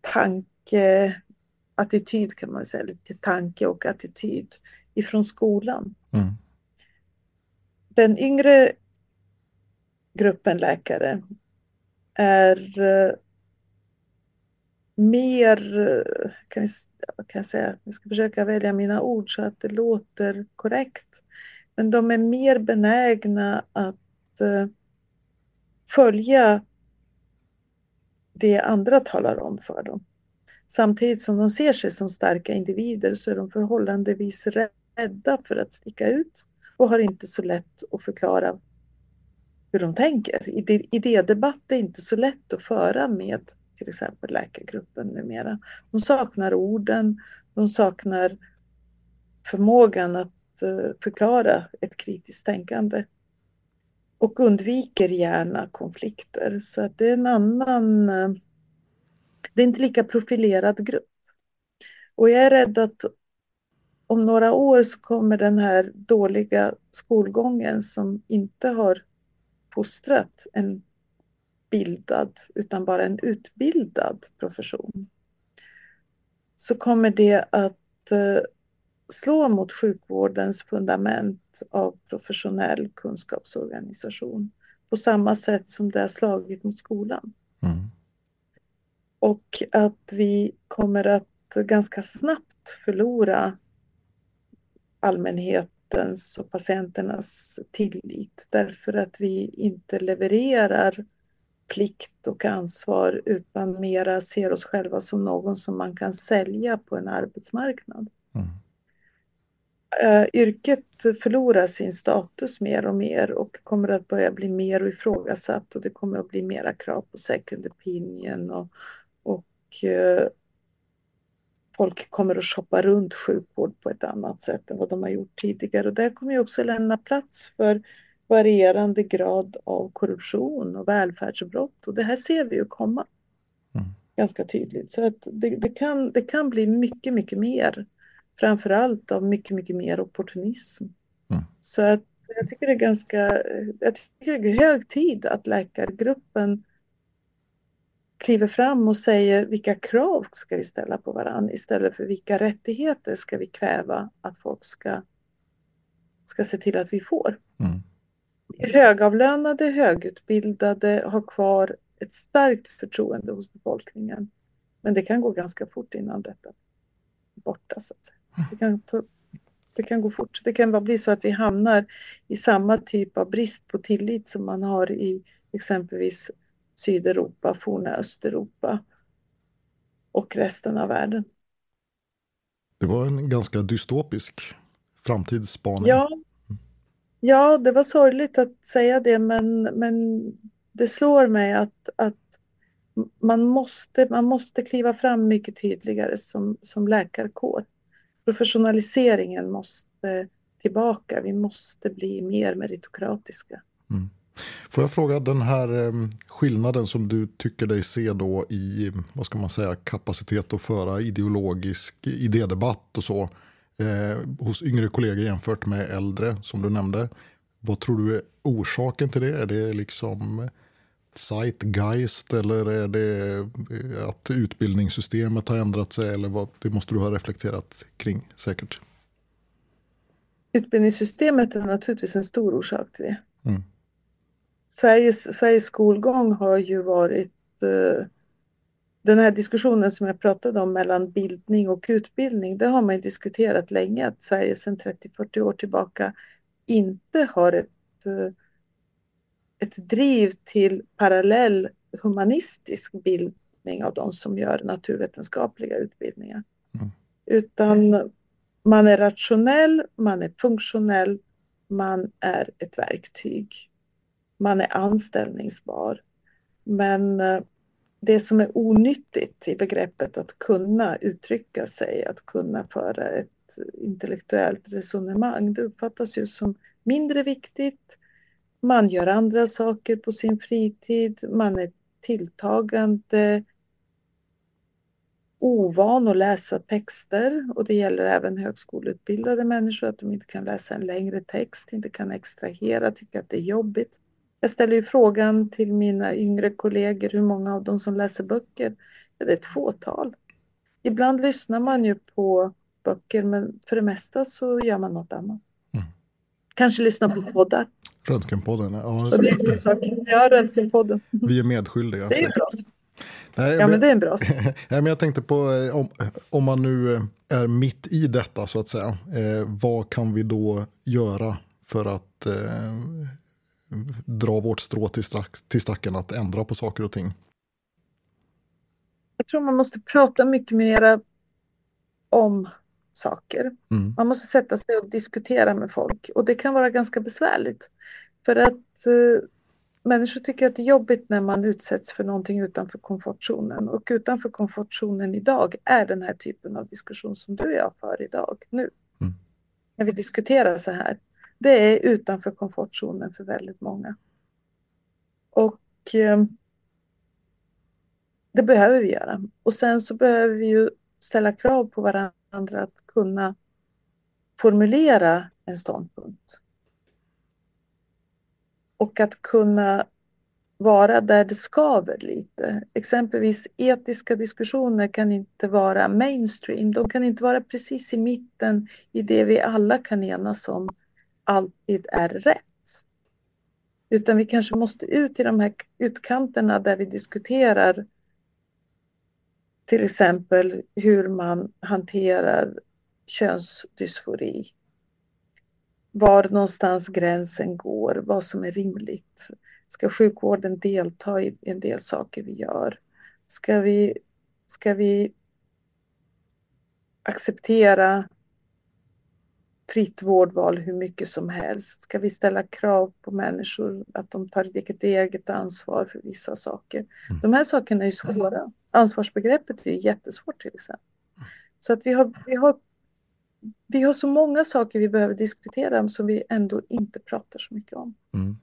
tanke, attityd kan man säga, lite tanke och attityd ifrån skolan. Mm. Den yngre gruppen läkare är eh, mer, kan jag, kan jag säga, jag ska försöka välja mina ord så att det låter korrekt. Men de är mer benägna att eh, följa det andra talar om för dem. Samtidigt som de ser sig som starka individer så är de förhållandevis rädda för att sticka ut och har inte så lätt att förklara hur de tänker. Idédebatt är inte så lätt att föra med till exempel läkargruppen numera. De saknar orden, de saknar förmågan att eh, förklara ett kritiskt tänkande och undviker gärna konflikter. Så att det är en annan, eh, det är inte lika profilerad grupp. Och jag är rädd att om några år så kommer den här dåliga skolgången som inte har fostrat en bildad utan bara en utbildad profession. Så kommer det att eh, slå mot sjukvårdens fundament av professionell kunskapsorganisation på samma sätt som det har slagit mot skolan. Mm. Och att vi kommer att ganska snabbt förlora allmänhetens och patienternas tillit därför att vi inte levererar plikt och ansvar utan mera ser oss själva som någon som man kan sälja på en arbetsmarknad. Mm. Uh, yrket förlorar sin status mer och mer och kommer att börja bli mer ifrågasatt och det kommer att bli mera krav på second opinion och, och uh, folk kommer att shoppa runt sjukvård på ett annat sätt än vad de har gjort tidigare och där kommer ju också lämna plats för varierande grad av korruption och välfärdsbrott och det här ser vi ju komma mm. ganska tydligt. Så att det, det, kan, det kan bli mycket, mycket mer. Framförallt av mycket, mycket mer opportunism. Mm. Så att jag tycker det är ganska, jag tycker det är hög tid att läkargruppen kliver fram och säger vilka krav ska vi ställa på varandra istället för vilka rättigheter ska vi kräva att folk ska, ska se till att vi får. Mm högavlönade, högutbildade har kvar ett starkt förtroende hos befolkningen. Men det kan gå ganska fort innan detta är borta. Så att säga. Det, kan ta, det kan gå fort. Det kan bara bli så att vi hamnar i samma typ av brist på tillit som man har i exempelvis Sydeuropa, forna Östeuropa och resten av världen. Det var en ganska dystopisk framtidsspaning. Ja, Ja, det var sorgligt att säga det men, men det slår mig att, att man, måste, man måste kliva fram mycket tydligare som, som läkarkår. Professionaliseringen måste tillbaka. Vi måste bli mer meritokratiska. Mm. Får jag fråga den här eh, skillnaden som du tycker dig se då i vad ska man säga, kapacitet att föra ideologisk idédebatt och så eh, hos yngre kollegor jämfört med äldre som du nämnde. Vad tror du är orsaken till det? Är det liksom zeitgeist eller är det eh, att utbildningssystemet har ändrat sig? Eller vad, det måste du ha reflekterat kring säkert. Utbildningssystemet är naturligtvis en stor orsak till det. Mm. Sveriges, Sveriges skolgång har ju varit eh, den här diskussionen som jag pratade om mellan bildning och utbildning, det har man diskuterat länge att Sverige sedan 30-40 år tillbaka inte har ett, eh, ett driv till parallell humanistisk bildning av de som gör naturvetenskapliga utbildningar. Mm. Utan man är rationell, man är funktionell, man är ett verktyg. Man är anställningsbar. Men eh, det som är onyttigt i begreppet att kunna uttrycka sig, att kunna föra ett intellektuellt resonemang, det uppfattas ju som mindre viktigt. Man gör andra saker på sin fritid, man är tilltagande ovan att läsa texter och det gäller även högskoleutbildade människor att de inte kan läsa en längre text, inte kan extrahera, tycker att det är jobbigt. Jag ställer ju frågan till mina yngre kollegor hur många av dem som läser böcker. Ja, det är ett fåtal. Ibland lyssnar man ju på böcker men för det mesta så gör man något annat. Mm. Kanske lyssnar på poddar. Röntgenpodden, ja. Ja, Röntgenpodden. Vi är medskyldiga. Det är bra. Nej, ja, men det är en bra Nej, men Jag tänkte på eh, om, om man nu eh, är mitt i detta så att säga. Eh, vad kan vi då göra för att eh, dra vårt strå till, strax, till stacken att ändra på saker och ting? Jag tror man måste prata mycket mer om saker. Mm. Man måste sätta sig och diskutera med folk och det kan vara ganska besvärligt. För att eh, människor tycker att det är jobbigt när man utsätts för någonting utanför komfortzonen och utanför komfortzonen idag är den här typen av diskussion som du och jag för idag nu. Mm. När vi diskuterar så här. Det är utanför komfortzonen för väldigt många. Och eh, det behöver vi göra. Och sen så behöver vi ju ställa krav på varandra att kunna formulera en ståndpunkt. Och att kunna vara där det skaver lite. Exempelvis etiska diskussioner kan inte vara mainstream. De kan inte vara precis i mitten i det vi alla kan enas om alltid är rätt. Utan vi kanske måste ut i de här utkanterna där vi diskuterar till exempel hur man hanterar könsdysfori. Var någonstans gränsen går, vad som är rimligt. Ska sjukvården delta i en del saker vi gör? Ska vi, ska vi acceptera fritt vårdval hur mycket som helst? Ska vi ställa krav på människor att de tar ett eget ansvar för vissa saker? Mm. De här sakerna är svåra. Ansvarsbegreppet är jättesvårt till exempel. Så att vi har, vi, har, vi har så många saker vi behöver diskutera som vi ändå inte pratar så mycket om. Mm.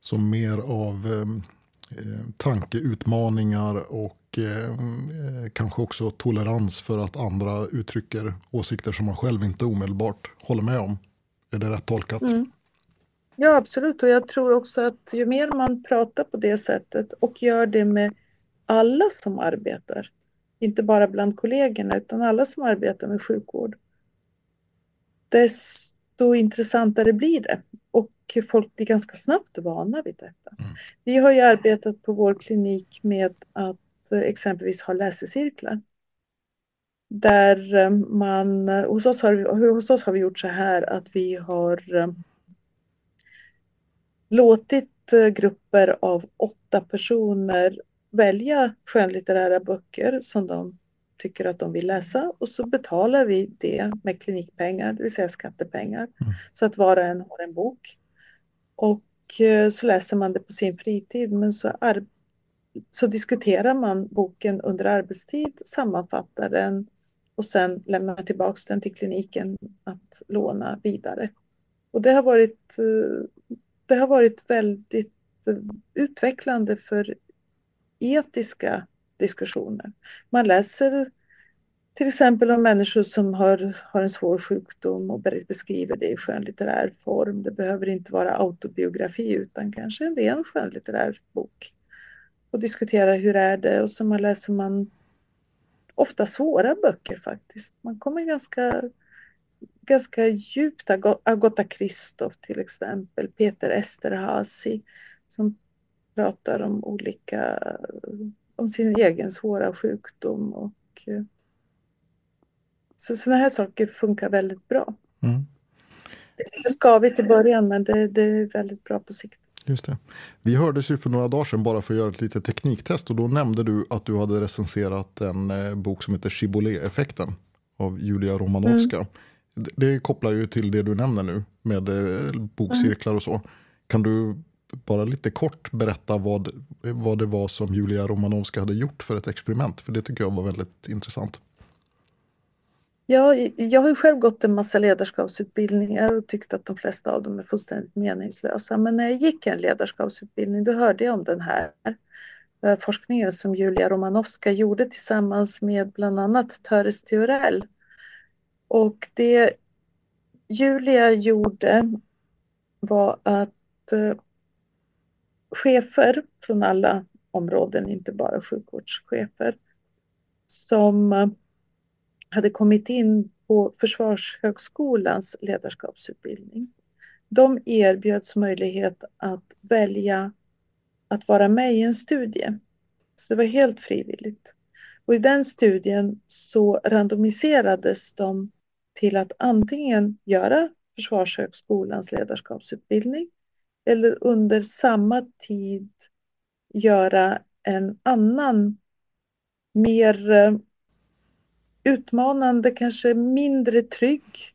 Så mer av ehm, eh, Eh, tankeutmaningar och eh, eh, kanske också tolerans för att andra uttrycker åsikter som man själv inte omedelbart håller med om. Är det rätt tolkat? Mm. Ja absolut och jag tror också att ju mer man pratar på det sättet och gör det med alla som arbetar, inte bara bland kollegorna utan alla som arbetar med sjukvård, desto intressantare blir det och folk blir ganska snabbt vana vid detta. Mm. Vi har ju arbetat på vår klinik med att eh, exempelvis ha läsecirklar. Där eh, man, hos oss, har, hos oss har vi gjort så här att vi har eh, låtit grupper av åtta personer välja skönlitterära böcker som de tycker att de vill läsa och så betalar vi det med klinikpengar, det vill säga skattepengar. Mm. Så att var och en har en bok. Och eh, så läser man det på sin fritid men så, så diskuterar man boken under arbetstid, sammanfattar den och sen lämnar man tillbaka den till kliniken att låna vidare. Och det har varit, eh, det har varit väldigt eh, utvecklande för etiska diskussioner. Man läser till exempel om människor som har, har en svår sjukdom och beskriver det i skönlitterär form. Det behöver inte vara autobiografi utan kanske en ren skönlitterär bok. Och diskutera hur är det och så man läser man ofta svåra böcker faktiskt. Man kommer ganska, ganska djupt. Agota Kristoff till exempel, Peter Esterhazy som pratar om olika, om sin egen svåra sjukdom och eh, så sådana här saker funkar väldigt bra. Mm. Det är lite skavigt i början men det, det, är väldigt bra på sikt. Just det. Vi hördes ju för några dagar sedan bara för att göra ett litet tekniktest och då nämnde du att du hade recenserat en eh, bok som heter Chibolet-effekten av Julia Romanovska. Mm. Det, det kopplar ju till det du nämner nu med eh, bokcirklar och så. Kan du bara lite kort berätta vad, vad det var som Julia Romanovska hade gjort för ett experiment? För det tycker jag var väldigt intressant. Ja, jag har ju själv gått en massa ledarskapsutbildningar och tyckt att de flesta av dem är fullständigt meningslösa. Men när jag gick en ledarskapsutbildning då hörde jag om den här. forskningen som Julia Romanowska gjorde tillsammans med bland annat Töres Theorell. Och det Julia gjorde var att eh, chefer från alla områden, inte bara sjukvårdschefer, som eh, hade kommit in på Försvarshögskolans ledarskapsutbildning. De erbjöds möjlighet att välja att vara med i en studie. Så det var helt frivilligt. Och i den studien så randomiserades de till att antingen göra Försvarshögskolans ledarskapsutbildning eller under samma tid göra en annan mer eh, utmanande, kanske mindre trygg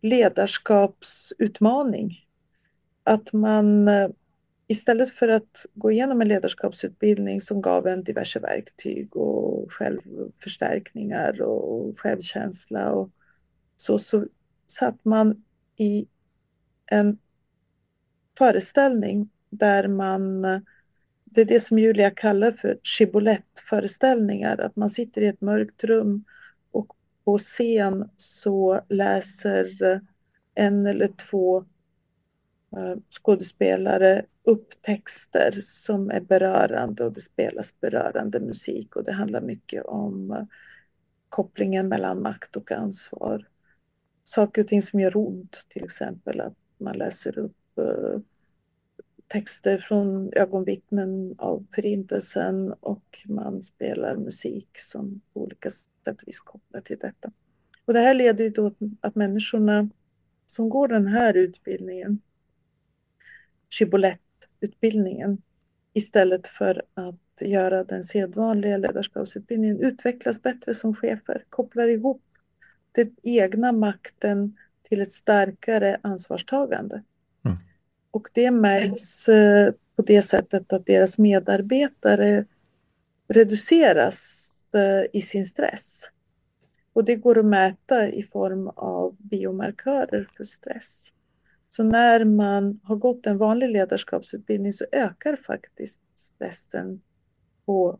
ledarskapsutmaning. Att man eh, istället för att gå igenom en ledarskapsutbildning som gav en diverse verktyg och självförstärkningar och självkänsla och så, så satt man i en föreställning där man det är det som Julia kallar för shibbolett-föreställningar, att man sitter i ett mörkt rum på scen så läser en eller två eh, skådespelare upp texter som är berörande och det spelas berörande musik och det handlar mycket om eh, kopplingen mellan makt och ansvar. Saker och ting som gör ont, till exempel att man läser upp eh, texter från ögonvittnen av förintelsen och man spelar musik som på olika sätt och vis kopplar till detta. Och det här leder ju då till att människorna som går den här utbildningen, Shibbolett-utbildningen, istället för att göra den sedvanliga ledarskapsutbildningen utvecklas bättre som chefer, kopplar ihop den egna makten till ett starkare ansvarstagande. Och det märks eh, på det sättet att deras medarbetare reduceras eh, i sin stress. Och det går att mäta i form av biomarkörer för stress. Så när man har gått en vanlig ledarskapsutbildning så ökar faktiskt stressen på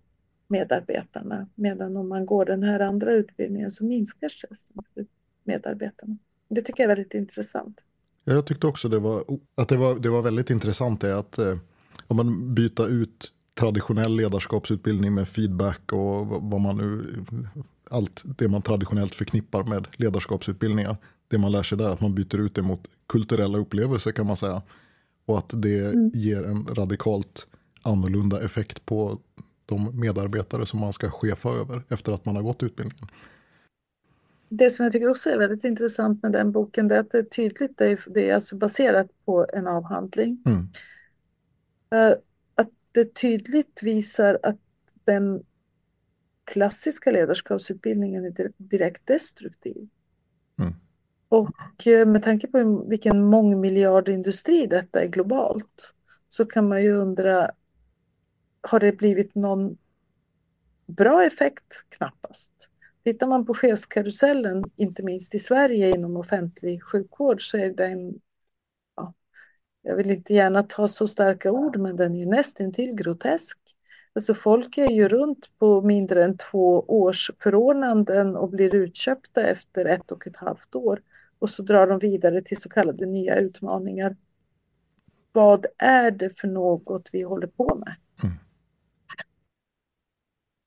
medarbetarna. Medan om man går den här andra utbildningen så minskar stressen för medarbetarna. Det tycker jag är väldigt intressant. Jag tyckte också det var, att det var, det var väldigt intressant är att eh, om man byter ut traditionell ledarskapsutbildning med feedback och vad man nu, allt det man traditionellt förknippar med ledarskapsutbildningar. Det man lär sig där, att man byter ut det mot kulturella upplevelser kan man säga. Och att det mm. ger en radikalt annorlunda effekt på de medarbetare som man ska chefa över efter att man har gått utbildningen det som jag tycker också är väldigt intressant med den boken det är att det är tydligt, det är, det är alltså baserat på en avhandling. Mm. Uh, att det tydligt visar att den klassiska ledarskapsutbildningen är direkt destruktiv. Mm. Och uh, med tanke på vilken mångmiljardindustri detta är globalt så kan man ju undra, har det blivit någon bra effekt? Knappast. Tittar man på chefskarusellen, inte minst i Sverige inom offentlig sjukvård, så är den, ja, jag vill inte gärna ta så starka ord, men den är ju nästintill grotesk. Alltså folk är ju runt på mindre än två års förordnanden och blir utköpta efter ett och ett halvt år. Och så drar de vidare till så kallade nya utmaningar. Vad är det för något vi håller på med? Mm.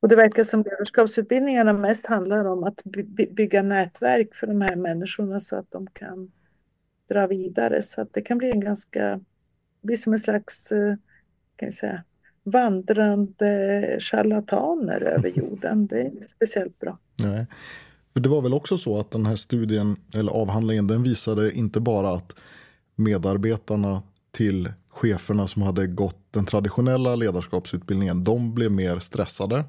Och det verkar som ledarskapsutbildningarna mest handlar om att by bygga nätverk för de här människorna så att de kan dra vidare. Så att det kan bli en ganska, bli som en slags, eh, kan jag säga, vandrande charlataner över jorden. Det är inte speciellt bra. Nej. För det var väl också så att den här studien, eller avhandlingen, den visade inte bara att medarbetarna till cheferna som hade gått den traditionella ledarskapsutbildningen, de blev mer stressade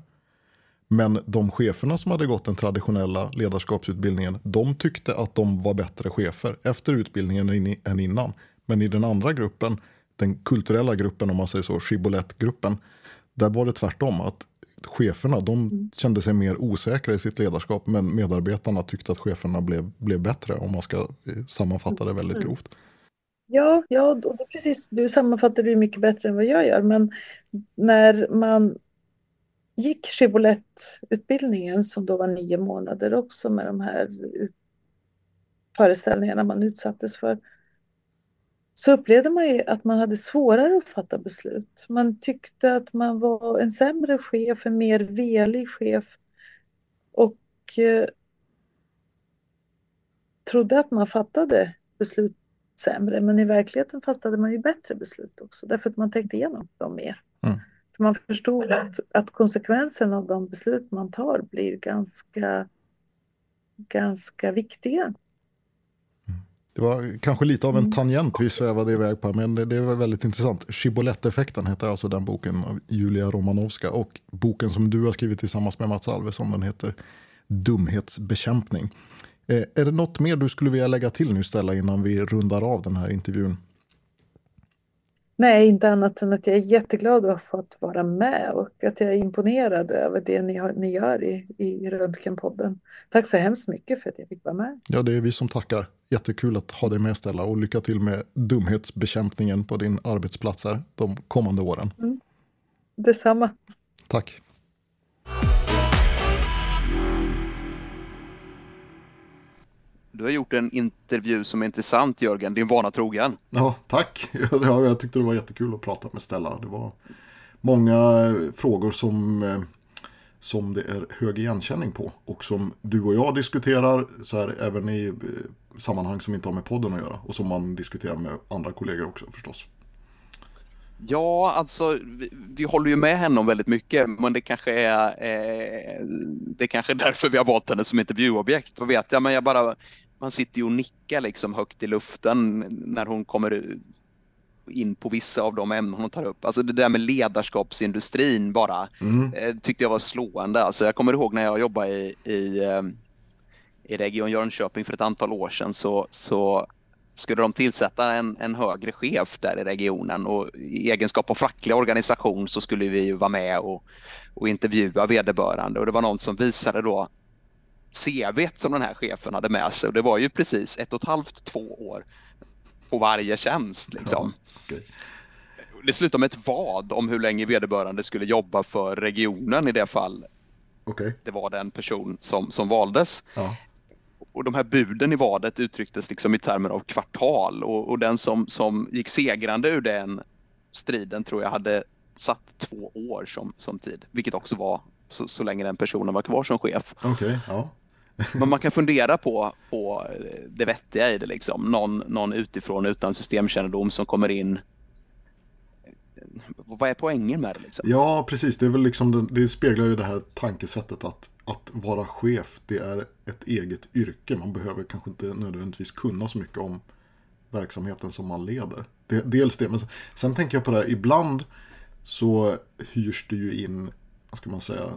men de cheferna som hade gått den traditionella ledarskapsutbildningen, de tyckte att de var bättre chefer efter utbildningen än innan. Men i den andra gruppen, den kulturella gruppen om man säger så, Shibbolett-gruppen, där var det tvärtom. att Cheferna de mm. kände sig mer osäkra i sitt ledarskap men medarbetarna tyckte att cheferna blev, blev bättre om man ska eh, sammanfatta det väldigt mm. grovt. Ja, ja precis. Du sammanfattar det mycket bättre än vad jag gör. Men när man gick Shibboleth-utbildningen som då var nio månader också med de här föreställningarna man utsattes för så upplevde man ju att man hade svårare att fatta beslut. Man tyckte att man var en sämre chef, en mer velig chef och eh, trodde att man fattade beslut sämre men i verkligheten fattade man ju bättre beslut också därför att man tänkte igenom dem mer. Mm. För man förstod att, att konsekvensen av de beslut man tar blir ganska, ganska viktiga. Det var kanske lite av en mm. tangent vi svävade iväg på, men det, det var väldigt intressant. Shibbolett-effekten heter alltså den boken av Julia Romanovska och boken som du har skrivit tillsammans med Mats Alvesson, den heter Dumhetsbekämpning. Eh, är det något mer du skulle vilja lägga till nu Stella innan vi rundar av den här intervjun? Nej, inte annat än att jag är jätteglad att ha fått vara med och att jag är imponerad över det ni, har, ni gör i, i Röntgenpodden. Tack så hemskt mycket för att jag fick vara med. Ja, det är vi som tackar. Jättekul att ha dig med Stella och lycka till med dumhetsbekämpningen på din arbetsplats här de kommande åren. Mm. Detsamma. Tack. Du har gjort en intervju som är intressant Jörgen, din vana trogen. Ja, tack. Ja, jag tyckte det var jättekul att prata med Stella. Det var många frågor som, eh, som det är hög igenkänning på. Och som du och jag diskuterar så här även i eh, sammanhang som inte har med podden att göra. Och som man diskuterar med andra kollegor också förstås. Ja, alltså vi, vi, håller ju med henne om väldigt mycket, men det kanske är eh, det kanske är därför vi har valt henne som intervjuobjekt. Vad vet jag, men jag bara man sitter ju och nickar liksom högt i luften när hon kommer in på vissa av de ämnen hon tar upp. Alltså det där med ledarskapsindustrin bara mm. eh, tyckte jag var slående. Alltså jag kommer ihåg när jag jobbade i, i, eh, i Region Jönköping för ett antal år sedan så, så skulle de tillsätta en, en högre chef där i regionen och i egenskap av facklig organisation så skulle vi ju vara med och, och intervjua vederbörande och det var någon som visade då CV som den här chefen hade med sig och det var ju precis ett och ett halvt, två år på varje tjänst. Liksom. Ja, okay. Det slutade med ett vad om hur länge vederbörande skulle jobba för regionen i det fall okay. det var den person som, som valdes. Ja. Och de här buden i vadet uttrycktes liksom i termer av kvartal och, och den som, som gick segrande ur den striden tror jag hade satt två år som, som tid, vilket också var så, så länge den personen var kvar som chef. Okay, ja. Men man kan fundera på, på det vettiga i det. Liksom. Någon, någon utifrån utan systemkännedom som kommer in. Vad är poängen med det? Liksom? Ja, precis. Det, är väl liksom, det speglar ju det här tankesättet att, att vara chef, det är ett eget yrke. Man behöver kanske inte nödvändigtvis kunna så mycket om verksamheten som man leder. Det, dels det, men sen, sen tänker jag på det här, ibland så hyrs det ju in, vad ska man säga,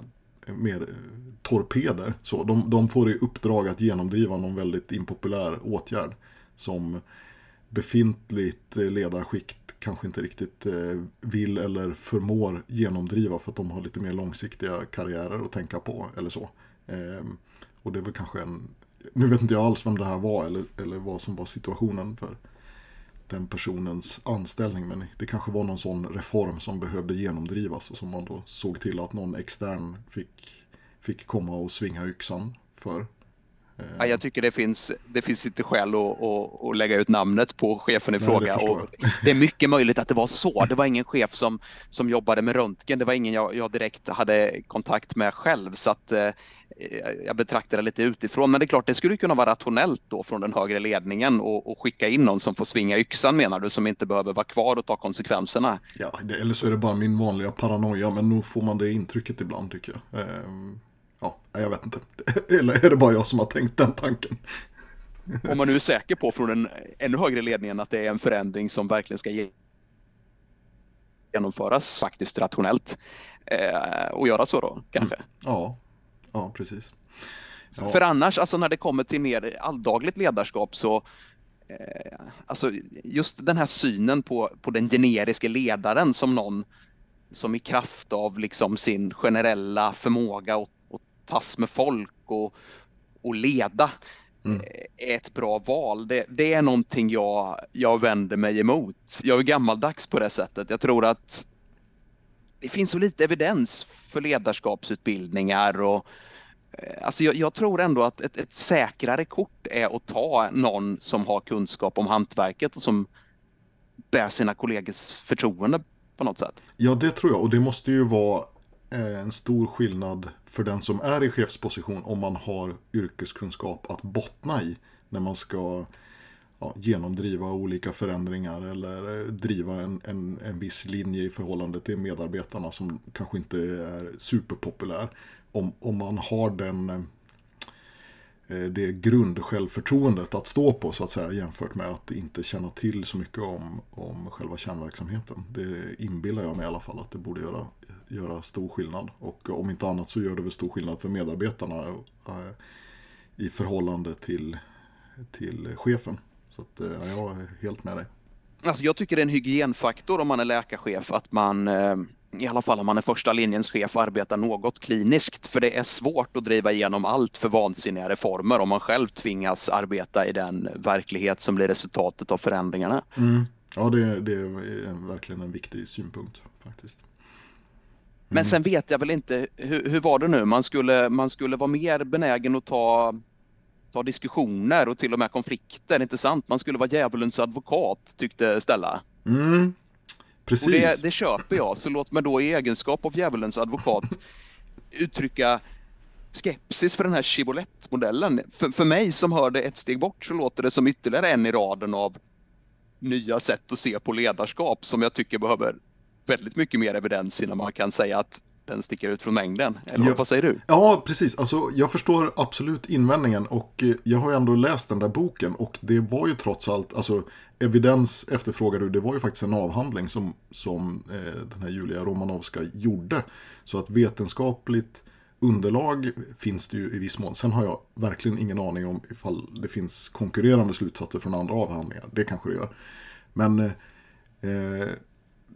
mer eh, torpeder. Så de, de får i uppdrag att genomdriva någon väldigt impopulär åtgärd som befintligt eh, ledarskikt kanske inte riktigt eh, vill eller förmår genomdriva för att de har lite mer långsiktiga karriärer att tänka på eller så. Ehm, och det är väl kanske en, nu vet inte jag alls vem det här var eller, eller vad som var situationen för den personens anställning. Men det kanske var någon sån reform som behövde genomdrivas och som man då såg till att någon extern fick, fick komma och svinga yxan för. Ja, jag tycker det finns, det finns inte skäl att, att, att lägga ut namnet på chefen i Nej, fråga. Det, och det är mycket möjligt att det var så. Det var ingen chef som, som jobbade med röntgen. Det var ingen jag, jag direkt hade kontakt med själv. Så att, eh, jag betraktar det lite utifrån. Men det är klart, det skulle kunna vara rationellt då från den högre ledningen och, och skicka in någon som får svinga yxan menar du, som inte behöver vara kvar och ta konsekvenserna. Ja, det, eller så är det bara min vanliga paranoia, men nog får man det intrycket ibland tycker jag. Ehm, ja, jag vet inte. Eller är det bara jag som har tänkt den tanken? Om man nu är säker på från den ännu högre ledningen att det är en förändring som verkligen ska genomföras faktiskt rationellt eh, och göra så då kanske. Mm. Ja, Ja, precis. Ja. För annars, alltså när det kommer till mer alldagligt ledarskap så eh, Alltså just den här synen på, på den generiska ledaren som någon som i kraft av liksom sin generella förmåga att tas med folk och, och leda mm. Eh, är ett bra val. Det, det, är någonting jag, jag vänder mig emot. Jag är gammaldags på det sättet. Jag tror att det finns så lite evidens för ledarskapsutbildningar och eh, Alltså jag, jag, tror ändå att ett, ett, säkrare kort är att ta någon som har kunskap om hantverket och som bär sina kollegors förtroende på något sätt. Ja, det tror jag. Och det måste ju vara en stor skillnad för den som är i chefsposition om man har yrkeskunskap att bottna i när man ska ja, genomdriva olika förändringar eller driva en, en, en viss linje i förhållande till medarbetarna som kanske inte är superpopulär. Om, om man har den eh, Eh, det grundsjälvförtroendet att stå på så att säga jämfört med att inte känna till så mycket om, om själva kärnverksamheten. Det inbillar jag mig i alla fall att det borde göra, göra stor skillnad. Och om inte annat så gör det väl stor skillnad för medarbetarna eh, i förhållande till, till chefen. Så att, eh, jag är helt med dig. Alltså jag tycker det är en hygienfaktor om man är läkarchef att man eh, i alla fall om man är första linjens chef arbetar något kliniskt. För det är svårt att driva igenom allt för vansinniga reformer om man själv tvingas arbeta i den verklighet som blir resultatet av förändringarna. Mm. Ja, det, det, är verkligen en viktig synpunkt faktiskt. Mm. Men sen vet jag väl inte, hur, hur var det nu? Man skulle, man skulle vara mer benägen att ta ta diskussioner och till och med konflikter, inte sant? Man skulle vara djävulens advokat, tyckte Stella. Mm, precis. Och det, det köper jag, så låt mig då i egenskap av djävulens advokat uttrycka skepsis för den här Chibolette-modellen. För, för mig som hör det ett steg bort så låter det som ytterligare en i raden av nya sätt att se på ledarskap som jag tycker behöver väldigt mycket mer evidens innan man kan säga att den sticker ut från mängden. Eller ja, vad säger du? Ja, precis. Alltså, jag förstår absolut invändningen och eh, jag har ju ändå läst den där boken och det var ju trots allt, alltså evidens efterfrågar du, det var ju faktiskt en avhandling som, som eh, den här Julia Romanovska gjorde. Så att vetenskapligt underlag finns det ju i viss mån. Sen har jag verkligen ingen aning om ifall det finns konkurrerande slutsatser från andra avhandlingar. Det kanske det gör. Men eh,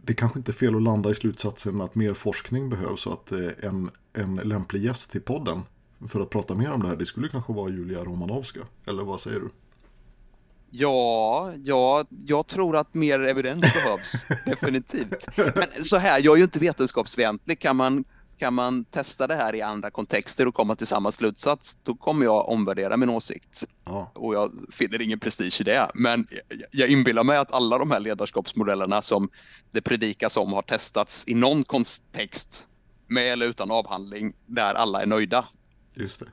det kanske inte är fel att landa i slutsatsen att mer forskning behövs och att eh, en, en lämplig gäst till podden för att prata mer om det här, det skulle kanske vara Julia Romanovska. Eller vad säger du? Ja, ja, jag tror att mer evidens behövs, definitivt. Men så här, jag är ju inte vetenskapsfientlig. Kan man kan man testa det här i andra kontexter och komma till samma slutsats, då kommer jag omvärdera min åsikt. Ja. Och jag finner ingen prestige i det. Men jag inbillar mig att alla de här ledarskapsmodellerna som det predikas om har testats i någon kontext, med eller utan avhandling, där alla är nöjda. Just det.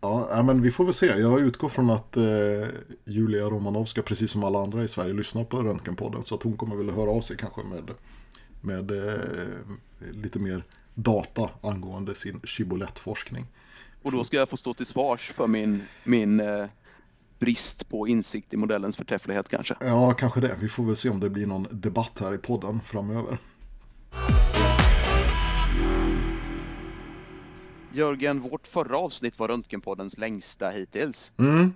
Ja, men vi får väl se. Jag utgår från att eh, Julia Romanovska, precis som alla andra i Sverige, lyssnar på Röntgenpodden. Så att hon kommer väl höra av sig kanske med med eh, lite mer data angående sin Shibboleth-forskning. Och då ska jag få stå till svars för min, min eh, brist på insikt i modellens förträfflighet kanske? Ja, kanske det. Vi får väl se om det blir någon debatt här i podden framöver. Jörgen, vårt förra avsnitt var Röntgenpoddens längsta hittills. Mm,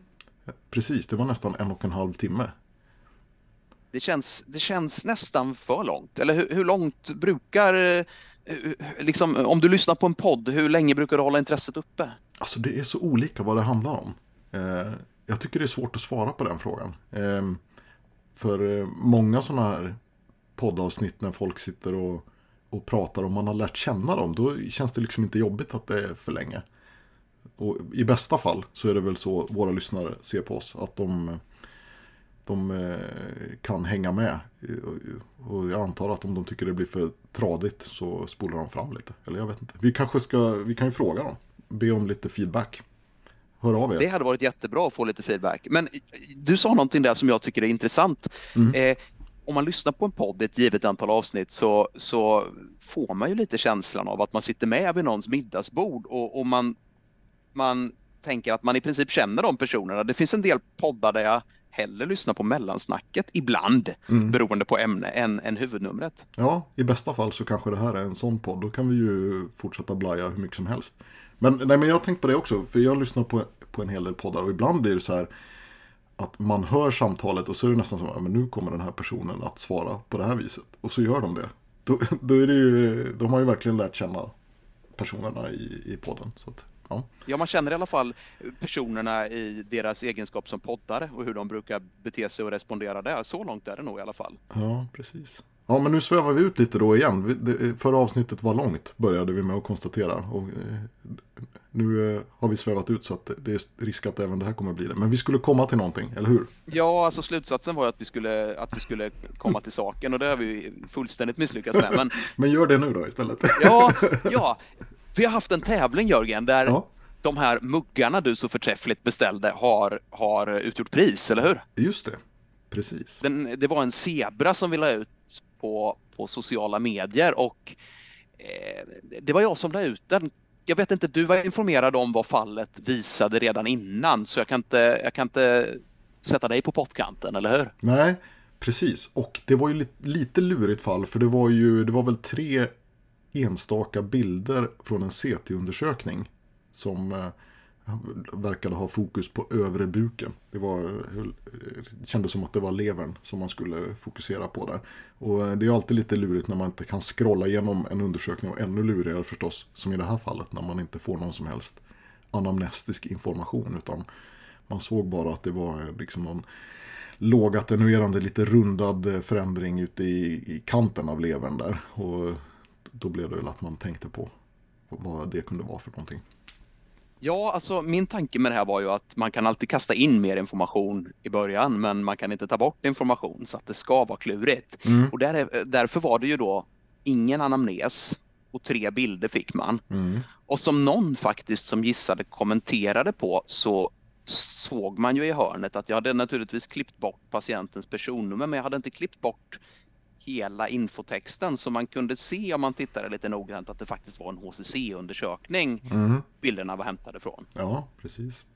precis. Det var nästan en och en halv timme. Det känns, det känns nästan för långt. Eller hur, hur långt brukar, eh, liksom, om du lyssnar på en podd, hur länge brukar du hålla intresset uppe? Alltså det är så olika vad det handlar om. Eh, jag tycker det är svårt att svara på den frågan. Ehm, eh, för många sådana här poddavsnitt när folk sitter och, och pratar och man har lärt känna dem, då känns det liksom inte jobbigt att det är för länge. Och i bästa fall så är det väl så våra lyssnare ser på oss, att de de eh, kan hänga med. Och jag antar att om de tycker det blir för tradigt så spolar de fram lite. Eller jag vet inte. Vi kanske ska, vi kan ju fråga dem. Be om lite feedback. Hör av er. Det hade varit jättebra att få lite feedback. Men du sa någonting där som jag tycker är intressant. Mm. Eh, om man lyssnar på en podd ett givet antal avsnitt så, så får man ju lite känslan av att man sitter med vid någons middagsbord och, och man, man tänker att man i princip känner de personerna. Det finns en del poddar där jag hellre lyssna på mellansnacket ibland, mm. beroende på ämne, än, än huvudnumret. Ja, i bästa fall så kanske det här är en sån podd. Då kan vi ju fortsätta blaja hur mycket som helst. Men, nej, men jag har tänkt på det också, för jag lyssnar på, på en hel del poddar och ibland blir det så här att man hör samtalet och så är det nästan som att nu kommer den här personen att svara på det här viset. Och så gör de det. Då, då är det ju, de har ju verkligen lärt känna personerna i, i podden. Så att, Ja. ja, man känner i alla fall personerna i deras egenskap som poddare och hur de brukar bete sig och respondera där. Så långt är det nog i alla fall. Ja, precis. Ja, men nu svävar vi ut lite då igen. Förra avsnittet var långt, började vi med att konstatera. Och, eh, nu eh, har vi svävat ut så att det är risk att även det här kommer bli det. Men vi skulle komma till någonting, eller hur? Ja, alltså slutsatsen var att vi skulle, att vi skulle komma till saken och det har vi fullständigt misslyckats med. Men Men gör det nu då istället. ja, ja, vi har haft en tävling Jörgen där Ja, de här muggarna du så förträffligt beställde har, har utgjort pris, eller hur? just det. Precis. Den, det var en zebra som vi la ut på, på sociala medier och eh, det var jag som la ut den. Jag vet inte, du var informerad om vad fallet visade redan innan så jag kan inte, jag kan inte sätta dig på pottkanten, eller hur? Nej, precis. Och det var ju lite, lite lurigt fall för det var ju, det var väl tre enstaka bilder från en CT-undersökning som eh, verkade ha fokus på övre buken. Det, var, det kändes som att det var levern som man skulle fokusera på där. Och eh, det är alltid lite lurigt när man inte kan scrolla igenom en undersökning och ännu lurigare förstås, som i det här fallet, när man inte får någon som helst anamnestisk information utan man såg bara att det var eh, liksom någon lågattenuerande, lite rundad förändring ute i, i kanten av levern där. Och då blev det väl att man tänkte på vad det kunde vara för någonting. Ja, alltså min tanke med det här var ju att man kan alltid kasta in mer information i början, men man kan inte ta bort information så att det ska vara klurigt. Mm. Och där, är- därför var det ju då ingen anamnes och tre bilder fick man. Mm. Och som någon faktiskt som gissade kommenterade på så såg man ju i hörnet att jag hade naturligtvis klippt bort patientens personnummer men jag hade inte klippt bort hela infotexten så man kunde se om man tittade lite noggrant att det faktiskt var en HCC-undersökning Mm. bilderna var hämtade från. Ja, precis.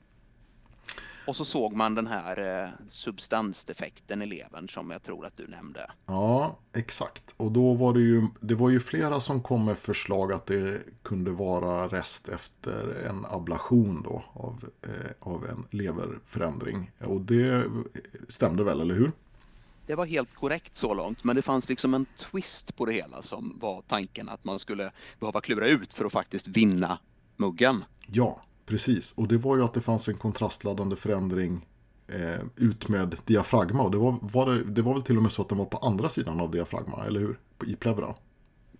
Och så såg man den här eh, substansdefekten i levern som jag tror att du nämnde. Ja, exakt. Och då var det ju, det var ju flera som kom med förslag att det kunde vara rest efter en ablation då av, eh, av en leverförändring. Och det stämde väl, eller hur? Det var helt korrekt så långt, men det fanns liksom en twist på det hela som var tanken att man skulle behöva klura ut för att faktiskt vinna muggen. Ja, precis. Och det var ju att det fanns en kontrastladdande förändring eh, ut med diafragma. Och det var, var det, det var väl till och med så att den var på andra sidan av diafragma, eller hur? I plevra.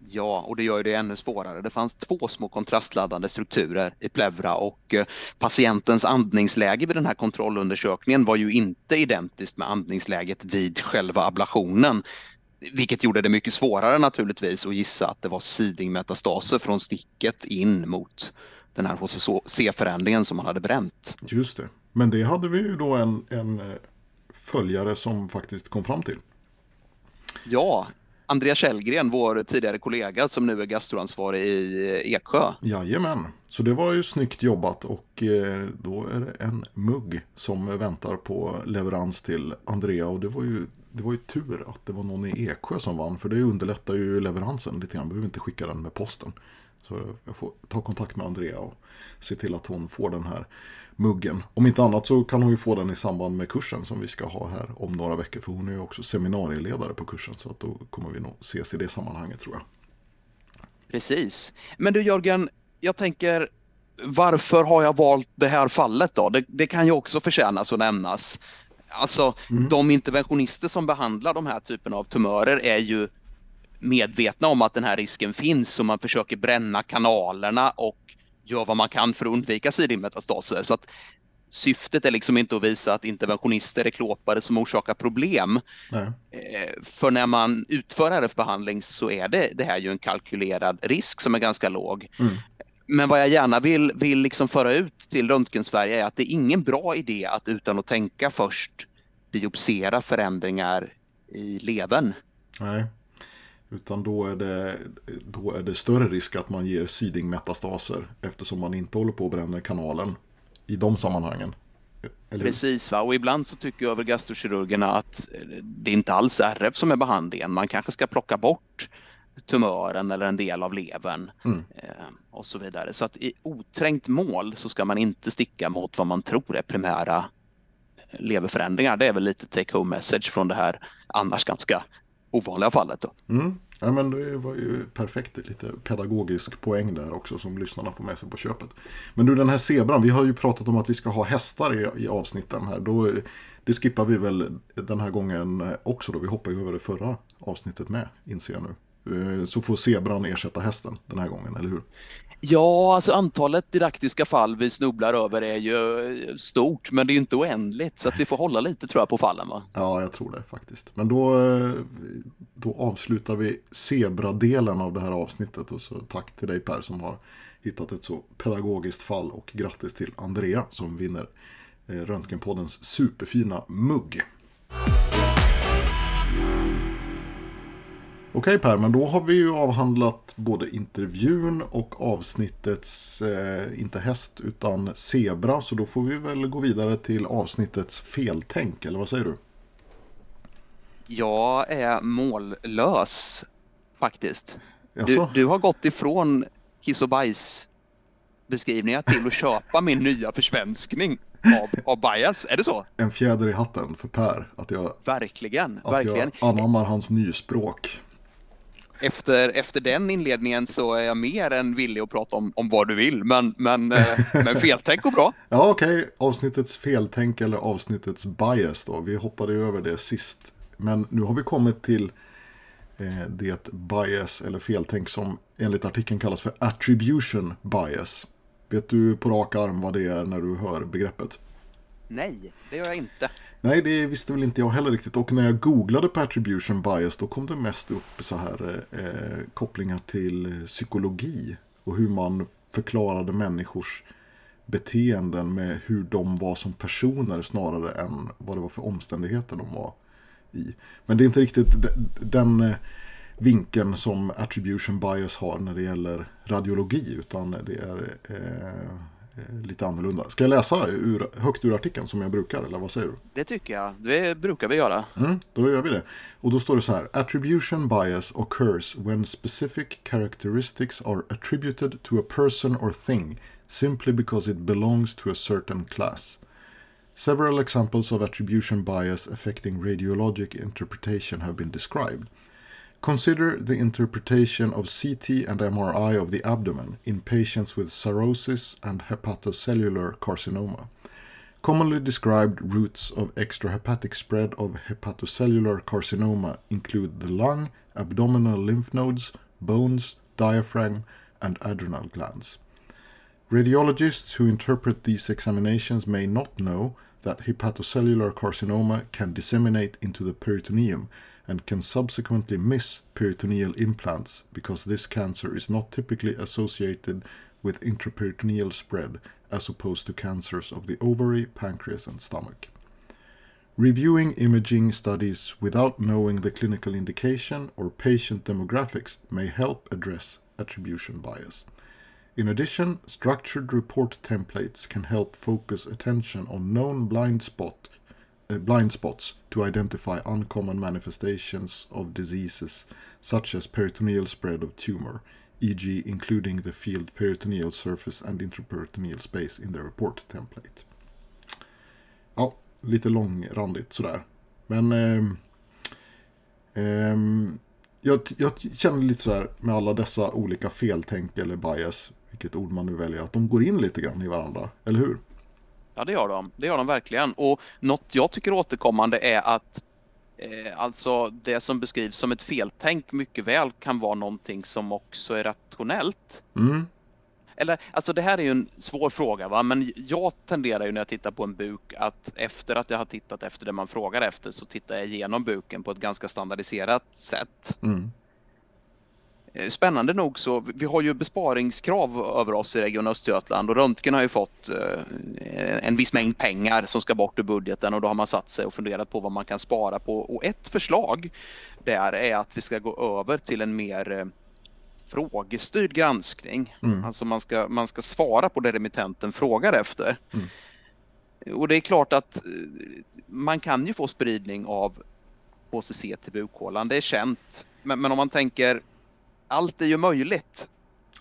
Ja, och det gör det ännu svårare. Det fanns två små kontrastladdande strukturer i pleura och eh, patientens andningsläge vid den här kontrollundersökningen var ju inte identiskt med andningsläget vid själva ablationen. Vilket gjorde det mycket svårare naturligtvis att gissa att det var sidingmetastaser från sticket in mot den här HCC-förändringen som man hade bränt. Just det. Men det hade vi ju då en, en eh, följare som faktiskt kom fram till. Ja, Andrea Källgren, vår tidigare kollega som nu är gastroansvarig i eh, Eksjö. Jajamän. Så det var ju snyggt jobbat och eh, då är det en mugg som väntar på leverans till Andrea och det var ju det var ju tur att det var någon i Eksjö som vann för det underlättar ju leveransen lite grann. Behöver inte skicka den med posten. Så jag får ta kontakt med Andrea och se till att hon får den här muggen. Om inte annat så kan hon ju få den i samband med kursen som vi ska ha här om några veckor. För hon är ju också seminarieledare på kursen så att då kommer vi nog ses i det sammanhanget tror jag. Precis. Men du Jörgen, jag tänker varför har jag valt det här fallet då? Det, det kan ju också förtjänas att nämnas. Alltså, de interventionister som behandlar de här typen av tumörer är ju medvetna om att den här risken finns och man försöker bränna kanalerna och gör vad man kan för att undvika sidimetastaser. Så att syftet är liksom inte att visa att interventionister är klåpare som orsakar problem. Nej. Eh, För när man utför RF-behandling så är det, det här ju en kalkylerad risk som är ganska låg. Mm. Men vad jag gärna vill, vill liksom föra ut till Röntgensverige är att det är ingen bra idé att utan att tänka först biopsera förändringar i levern. Nej. Utan då är, det, då är det större risk att man ger sidingmetastaser eftersom man inte håller på och bränner kanalen i de sammanhangen. Eller? Precis, va? och ibland så tycker över gastrokirurgerna att det inte alls är RF som är behandlingen. Man kanske ska plocka bort tumören eller en del av levern Mm. eh, och så vidare. Så att i oträngt mål så ska man inte sticka mot vad man tror är primära eh, leverförändringar. Det är väl lite take home message från det här annars ganska ovanliga fallet. Då. Mm. Ja, men det var ju perfekt, lite pedagogisk poäng där också som lyssnarna får med sig på köpet. Men du den här zebran, vi har ju pratat om att vi ska ha hästar i, i avsnitten här. Då, det skippar vi väl den här gången också då, vi hoppar ju över det förra avsnittet med, inser jag nu. Eh, så får zebran ersätta hästen den här gången, eller hur? Ja, alltså antalet didaktiska fall vi snubblar över är ju eh, stort, men det är ju inte oändligt, så att vi får hålla lite tror jag på fallen va? Ja, jag tror det faktiskt. Men då, eh, då avslutar vi Zebra-delen av det här avsnittet och så tack till dig Per som har hittat ett så pedagogiskt fall och grattis till Andrea som vinner eh, Röntgenpoddens superfina mugg. Okej Per, men då har vi ju avhandlat både intervjun och avsnittets, eh, inte häst utan zebra. Så då får vi väl gå vidare till avsnittets feltänk, eller vad säger du? Jag är mållös faktiskt. Du, du, har gått ifrån kiss och bajs beskrivningar till att köpa min nya försvenskning av, av bias. Är det så? En fjäder i hatten för Per. Att jag, verkligen, att verkligen. jag anammar hans nyspråk efter, efter den inledningen så är jag mer än villig att prata om, om vad du vill. Men, men, eh, men feltänk går bra. Ja, okej. Okay. Avsnittets feltänk eller avsnittets bias då. Vi hoppade över det sist. Men nu har vi kommit till eh, det bias eller feltänk som enligt artikeln kallas för attribution bias. Vet du på rak arm vad det är när du hör begreppet? Nej, det gör jag inte. Nej, det visste väl inte jag heller riktigt. Och när jag googlade på attribution bias då kom det mest upp så här eh, eh kopplingar till eh, psykologi. Och hur man förklarade människors beteenden med hur de var som personer snarare än vad det var för omständigheter de var i. Men det är inte riktigt den eh, vinkeln som attribution bias har när det gäller radiologi utan det är Eh, lite annorlunda. Ska jag läsa ur, högt ur artikeln som jag brukar, eller vad säger du? Det tycker jag. Det brukar vi göra. Mm, då gör vi det. Och då står det så här. Attribution bias occurs when specific characteristics are attributed to a person or thing simply because it belongs to a certain class. Several examples of attribution bias affecting radiologic interpretation have been described. Consider the interpretation of CT and MRI of the abdomen in patients with cirrhosis and hepatocellular carcinoma. Commonly described routes of extrahepatic spread of hepatocellular carcinoma include the lung, abdominal lymph nodes, bones, diaphragm, and adrenal glands. Radiologists who interpret these examinations may not know that hepatocellular carcinoma can disseminate into the peritoneum and can subsequently miss peritoneal implants because this cancer is not typically associated with intraperitoneal spread as opposed to cancers of the ovary, pancreas, and stomach. Reviewing imaging studies without knowing the clinical indication or patient demographics may help address attribution bias. In addition, structured report templates can help focus attention on known blind spot Eh, blind spots to identify uncommon manifestations of diseases such as peritoneal spread of tumor, e.g. including the field peritoneal surface and intraperitoneal space in the report template. Ja, lite långrandigt sådär. Men eh, eh, jag, jag känner lite sådär med alla dessa olika feltänk eller bias, vilket ord man nu väljer, att de går in lite grann i varandra, eller hur? Ja, det gör de. Det gör de verkligen. Och något jag tycker återkommande är att eh, alltså det som beskrivs som ett feltänk mycket väl kan vara någonting som också är rationellt. Mm. Eller, alltså det här är ju en svår fråga, va? men jag tenderar ju när jag tittar på en buk att efter att jag har tittat efter det man frågar efter så tittar jag igenom buken på ett ganska standardiserat sätt. Mm. Eh, spännande nog så, vi har ju besparingskrav över oss i Region Östergötland och Röntgen har ju fått eh, en viss mängd pengar som ska bort ur budgeten och då har man satt sig och funderat på vad man kan spara på. Och ett förslag där är att vi ska gå över till en mer eh, frågestyrd granskning. Mm. Alltså man ska, man ska svara på det remittenten frågar efter. Mm. Och det är klart att man kan ju få spridning av HCC till bukhålan, det är känt. Men, men om man tänker allt är ju möjligt.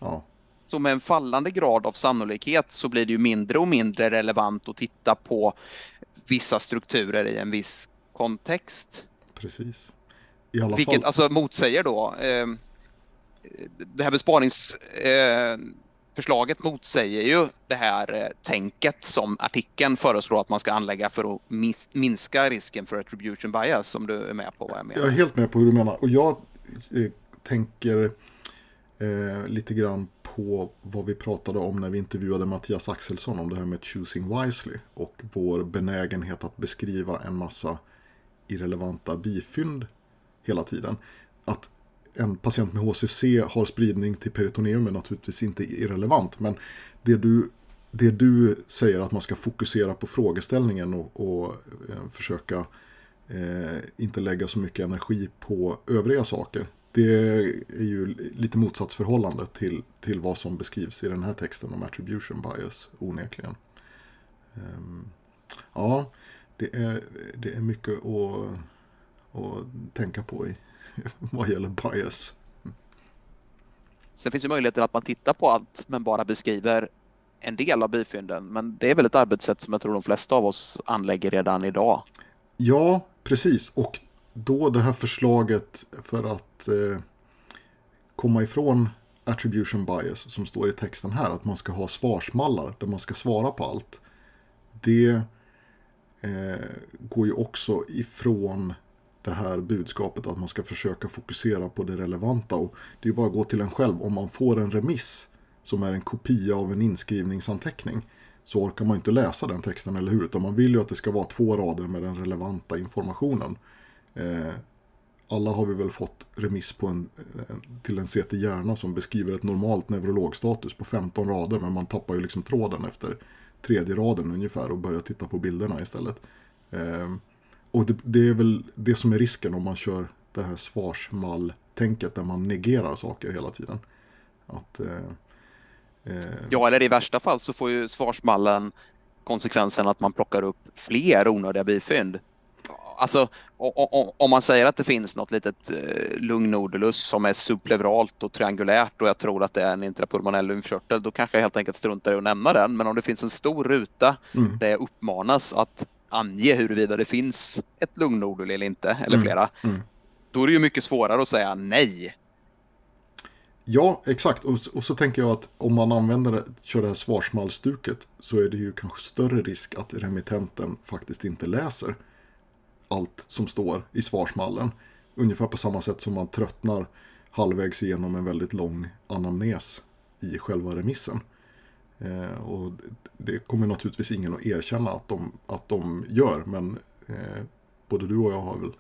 Ja. Så med en fallande grad av sannolikhet så blir det ju mindre och mindre relevant att titta på vissa strukturer i en viss kontext. Precis. I alla Vilket fall... alltså motsäger då eh, det här besparingsförslaget förslaget motsäger ju det här eh, tänket som artikeln föreslår att man ska anlägga för att minska risken för attribution bias, om du är med på vad jag menar. Jag är helt med på hur du menar. Och jag eh, tänker eh, lite grann på vad vi pratade om när vi intervjuade Mattias Axelsson om det här med choosing wisely och vår benägenhet att beskriva en massa irrelevanta bifynd hela tiden. Att en patient med HCC har spridning till peritoneum är naturligtvis inte irrelevant. Men det du, det du säger att man ska fokusera på frågeställningen och, och eh, försöka eh, inte lägga så mycket energi på övriga saker. Det är ju lite motsatsförhållande till, till vad som beskrivs i den här texten om attribution bias onekligen. Um, ja, det är, det är mycket att, att tänka på i, vad gäller bias. Sen finns ju möjligheten att man tittar på allt men bara beskriver en del av bifynden. Men det är väl ett arbetssätt som jag tror de flesta av oss anlägger redan idag. Ja, precis. Och då det här förslaget för att eh, komma ifrån attribution bias som står i texten här, att man ska ha svarsmallar där man ska svara på allt. Det eh, går ju också ifrån det här budskapet att man ska försöka fokusera på det relevanta. Och det är bara att gå till en själv. Om man får en remiss som är en kopia av en inskrivningsanteckning så orkar man inte läsa den texten, eller hur? Utan man vill ju att det ska vara två rader med den relevanta informationen. Eh, alla har vi väl fått remiss på en, eh, till en CT hjärna som beskriver ett normalt neurologstatus på 15 rader men man tappar ju liksom tråden efter tredje raden ungefär och börjar titta på bilderna istället. Eh, och det, det, är väl det som är risken om man kör det här svarsmall-tänket där man negerar saker hela tiden. Att, eh, eh... Ja, eller i värsta fall så får ju svarsmallen konsekvensen att man plockar upp fler onödiga bifynd. Alltså om man säger att det finns något litet eh, lugnodulus som är subpleuralt och triangulärt och jag tror att det är en intrapulmonell lymfkörtel, då kanske jag helt enkelt struntar i att nämna den. Men om det finns en stor ruta mm. där jag uppmanas att ange huruvida det finns ett lugnodul eller inte, eller mm. flera, mm. då är det ju mycket svårare att säga nej. Ja, exakt. Och, och, så tänker jag att om man använder kör det här svarsmallstuket så är det ju kanske större risk att remittenten faktiskt inte läser allt som står i svarsmallen. Ungefär på samma sätt som man tröttnar halvvägs igenom en väldigt lång anamnes i själva remissen. Eh, och det kommer naturligtvis ingen att erkänna att de, att de gör, men eh, både du och jag har väl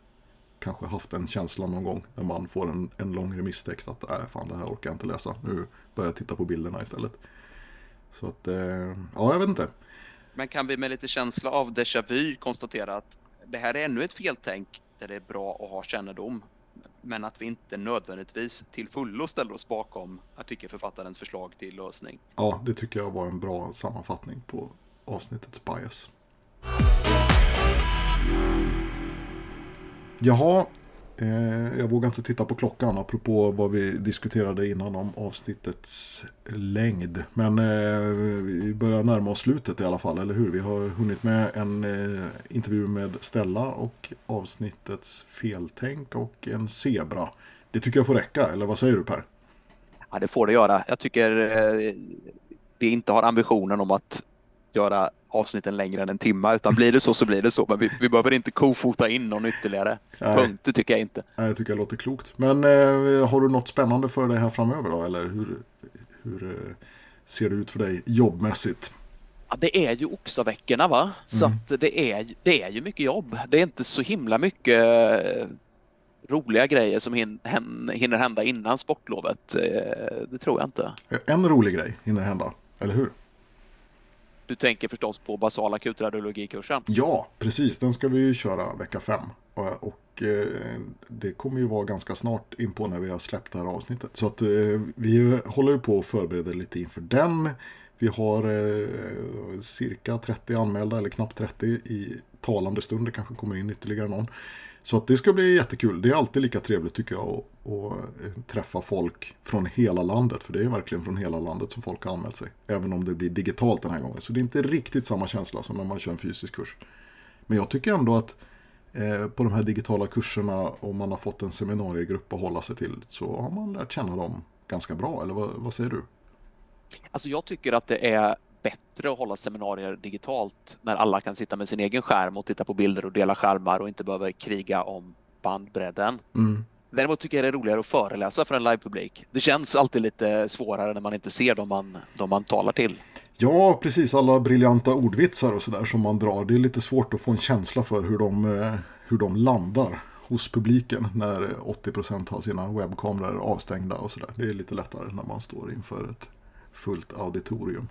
kanske haft en känsla någon gång när man får en, en lång remisstext att äh, fan det här orkar jag inte läsa. Nu börjar jag titta på bilderna istället. Så att, eh, ja jag vet inte. Men kan vi med lite känsla av déjà vu konstatera att det här är ännu ett feltänk där det är bra att ha kännedom men att vi inte nödvändigtvis till fullo ställer oss bakom artikelförfattarens förslag till lösning. Ja, det tycker jag var en bra sammanfattning på avsnittets bias. Jaha, Eh, jag vågar inte titta på klockan apropå vad vi diskuterade innan om avsnittets längd. Men eh, vi börjar närma oss slutet i alla fall, eller hur? Vi har hunnit med en eh, intervju med Stella och avsnittets feltänk och en zebra. Det tycker jag får räcka, eller vad säger du Per? Ja, det får det göra. Jag tycker eh, vi inte har ambitionen om att göra avsnitten längre än en timme. Utan blir det så så blir det så. Men vi, vi behöver inte kofota in någon ytterligare Nej. punkt. Det tycker jag inte. Nej, jag tycker det låter klokt. Men eh, har du något spännande för dig här framöver då? Eller hur, hur eh, ser det ut för dig jobbmässigt? Ja, det är ju oxaveckorna va? Så mm. att det, är, det är ju mycket jobb. Det är inte så himla mycket eh, roliga grejer som hinner hända innan sportlovet. Eh, det tror jag inte. En rolig grej hinner hända, eller hur? Du tänker förstås på basal akutradiologikursen? Ja, precis. Den ska vi ju köra vecka fem. Och, och eh, det kommer ju vara ganska snart in på när vi har släppt det här avsnittet. Så att eh, vi håller ju på att förbereda lite inför den. Vi har eh, cirka 30 anmälda, eller knappt 30 i talande stund. Det kanske kommer in ytterligare någon. Så att det ska bli jättekul. Det är alltid lika trevligt tycker jag att, att eh, träffa folk från hela landet. För det är verkligen från hela landet som folk har anmält sig. Även om det blir digitalt den här gången. Så det är inte riktigt samma känsla som när man kör en fysisk kurs. Men jag tycker ändå att eh, på de här digitala kurserna om man har fått en seminariegrupp att hålla sig till så har man lärt känna dem ganska bra. Eller vad, vad säger du? Alltså jag tycker att det är bättre att hålla seminarier digitalt när alla kan sitta med sin egen skärm och titta på bilder och dela skärmar och inte behöver kriga om bandbredden. Mm. Däremot tycker jag det är roligare att föreläsa för en livepublik. Det känns alltid lite svårare när man inte ser dem man, de man talar till. Ja, precis. Alla briljanta ordvitsar och sådär som man drar. Det är lite svårt att få en känsla för hur de, eh, hur de landar hos publiken när 80% har sina webbkameror avstängda och sådär. Det är lite lättare när man står inför ett fullt auditorium.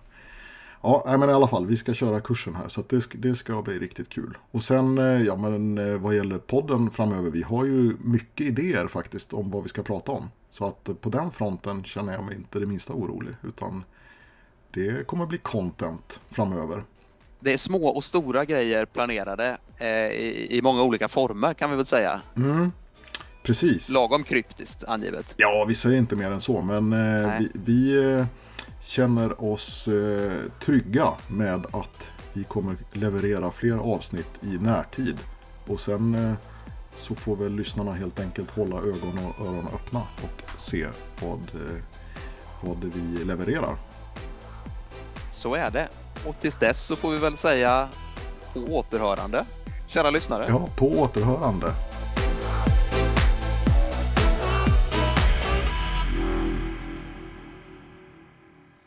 Ja, men i alla fall, vi ska köra kursen här så det, det ska bli riktigt kul. Och sen, eh, ja men eh, vad gäller podden framöver, vi har ju mycket idéer faktiskt om vad vi ska prata om. Så att eh, på den fronten känner jag mig inte det minsta orolig, utan det kommer bli content framöver. Det är små och stora grejer planerade eh, i, i, många olika former kan vi väl säga. Mm, precis. Lagom kryptiskt angivet. Ja, vi säger inte mer än så, men eh, vi, vi känner oss eh, trygga med att vi kommer leverera fler avsnitt i närtid. Och sen eh, så får väl lyssnarna helt enkelt hålla ögon och öron öppna och se vad, eh, vad vi levererar. Så är det. Och tills dess så får vi väl säga på återhörande, kära lyssnare. Ja, på återhörande.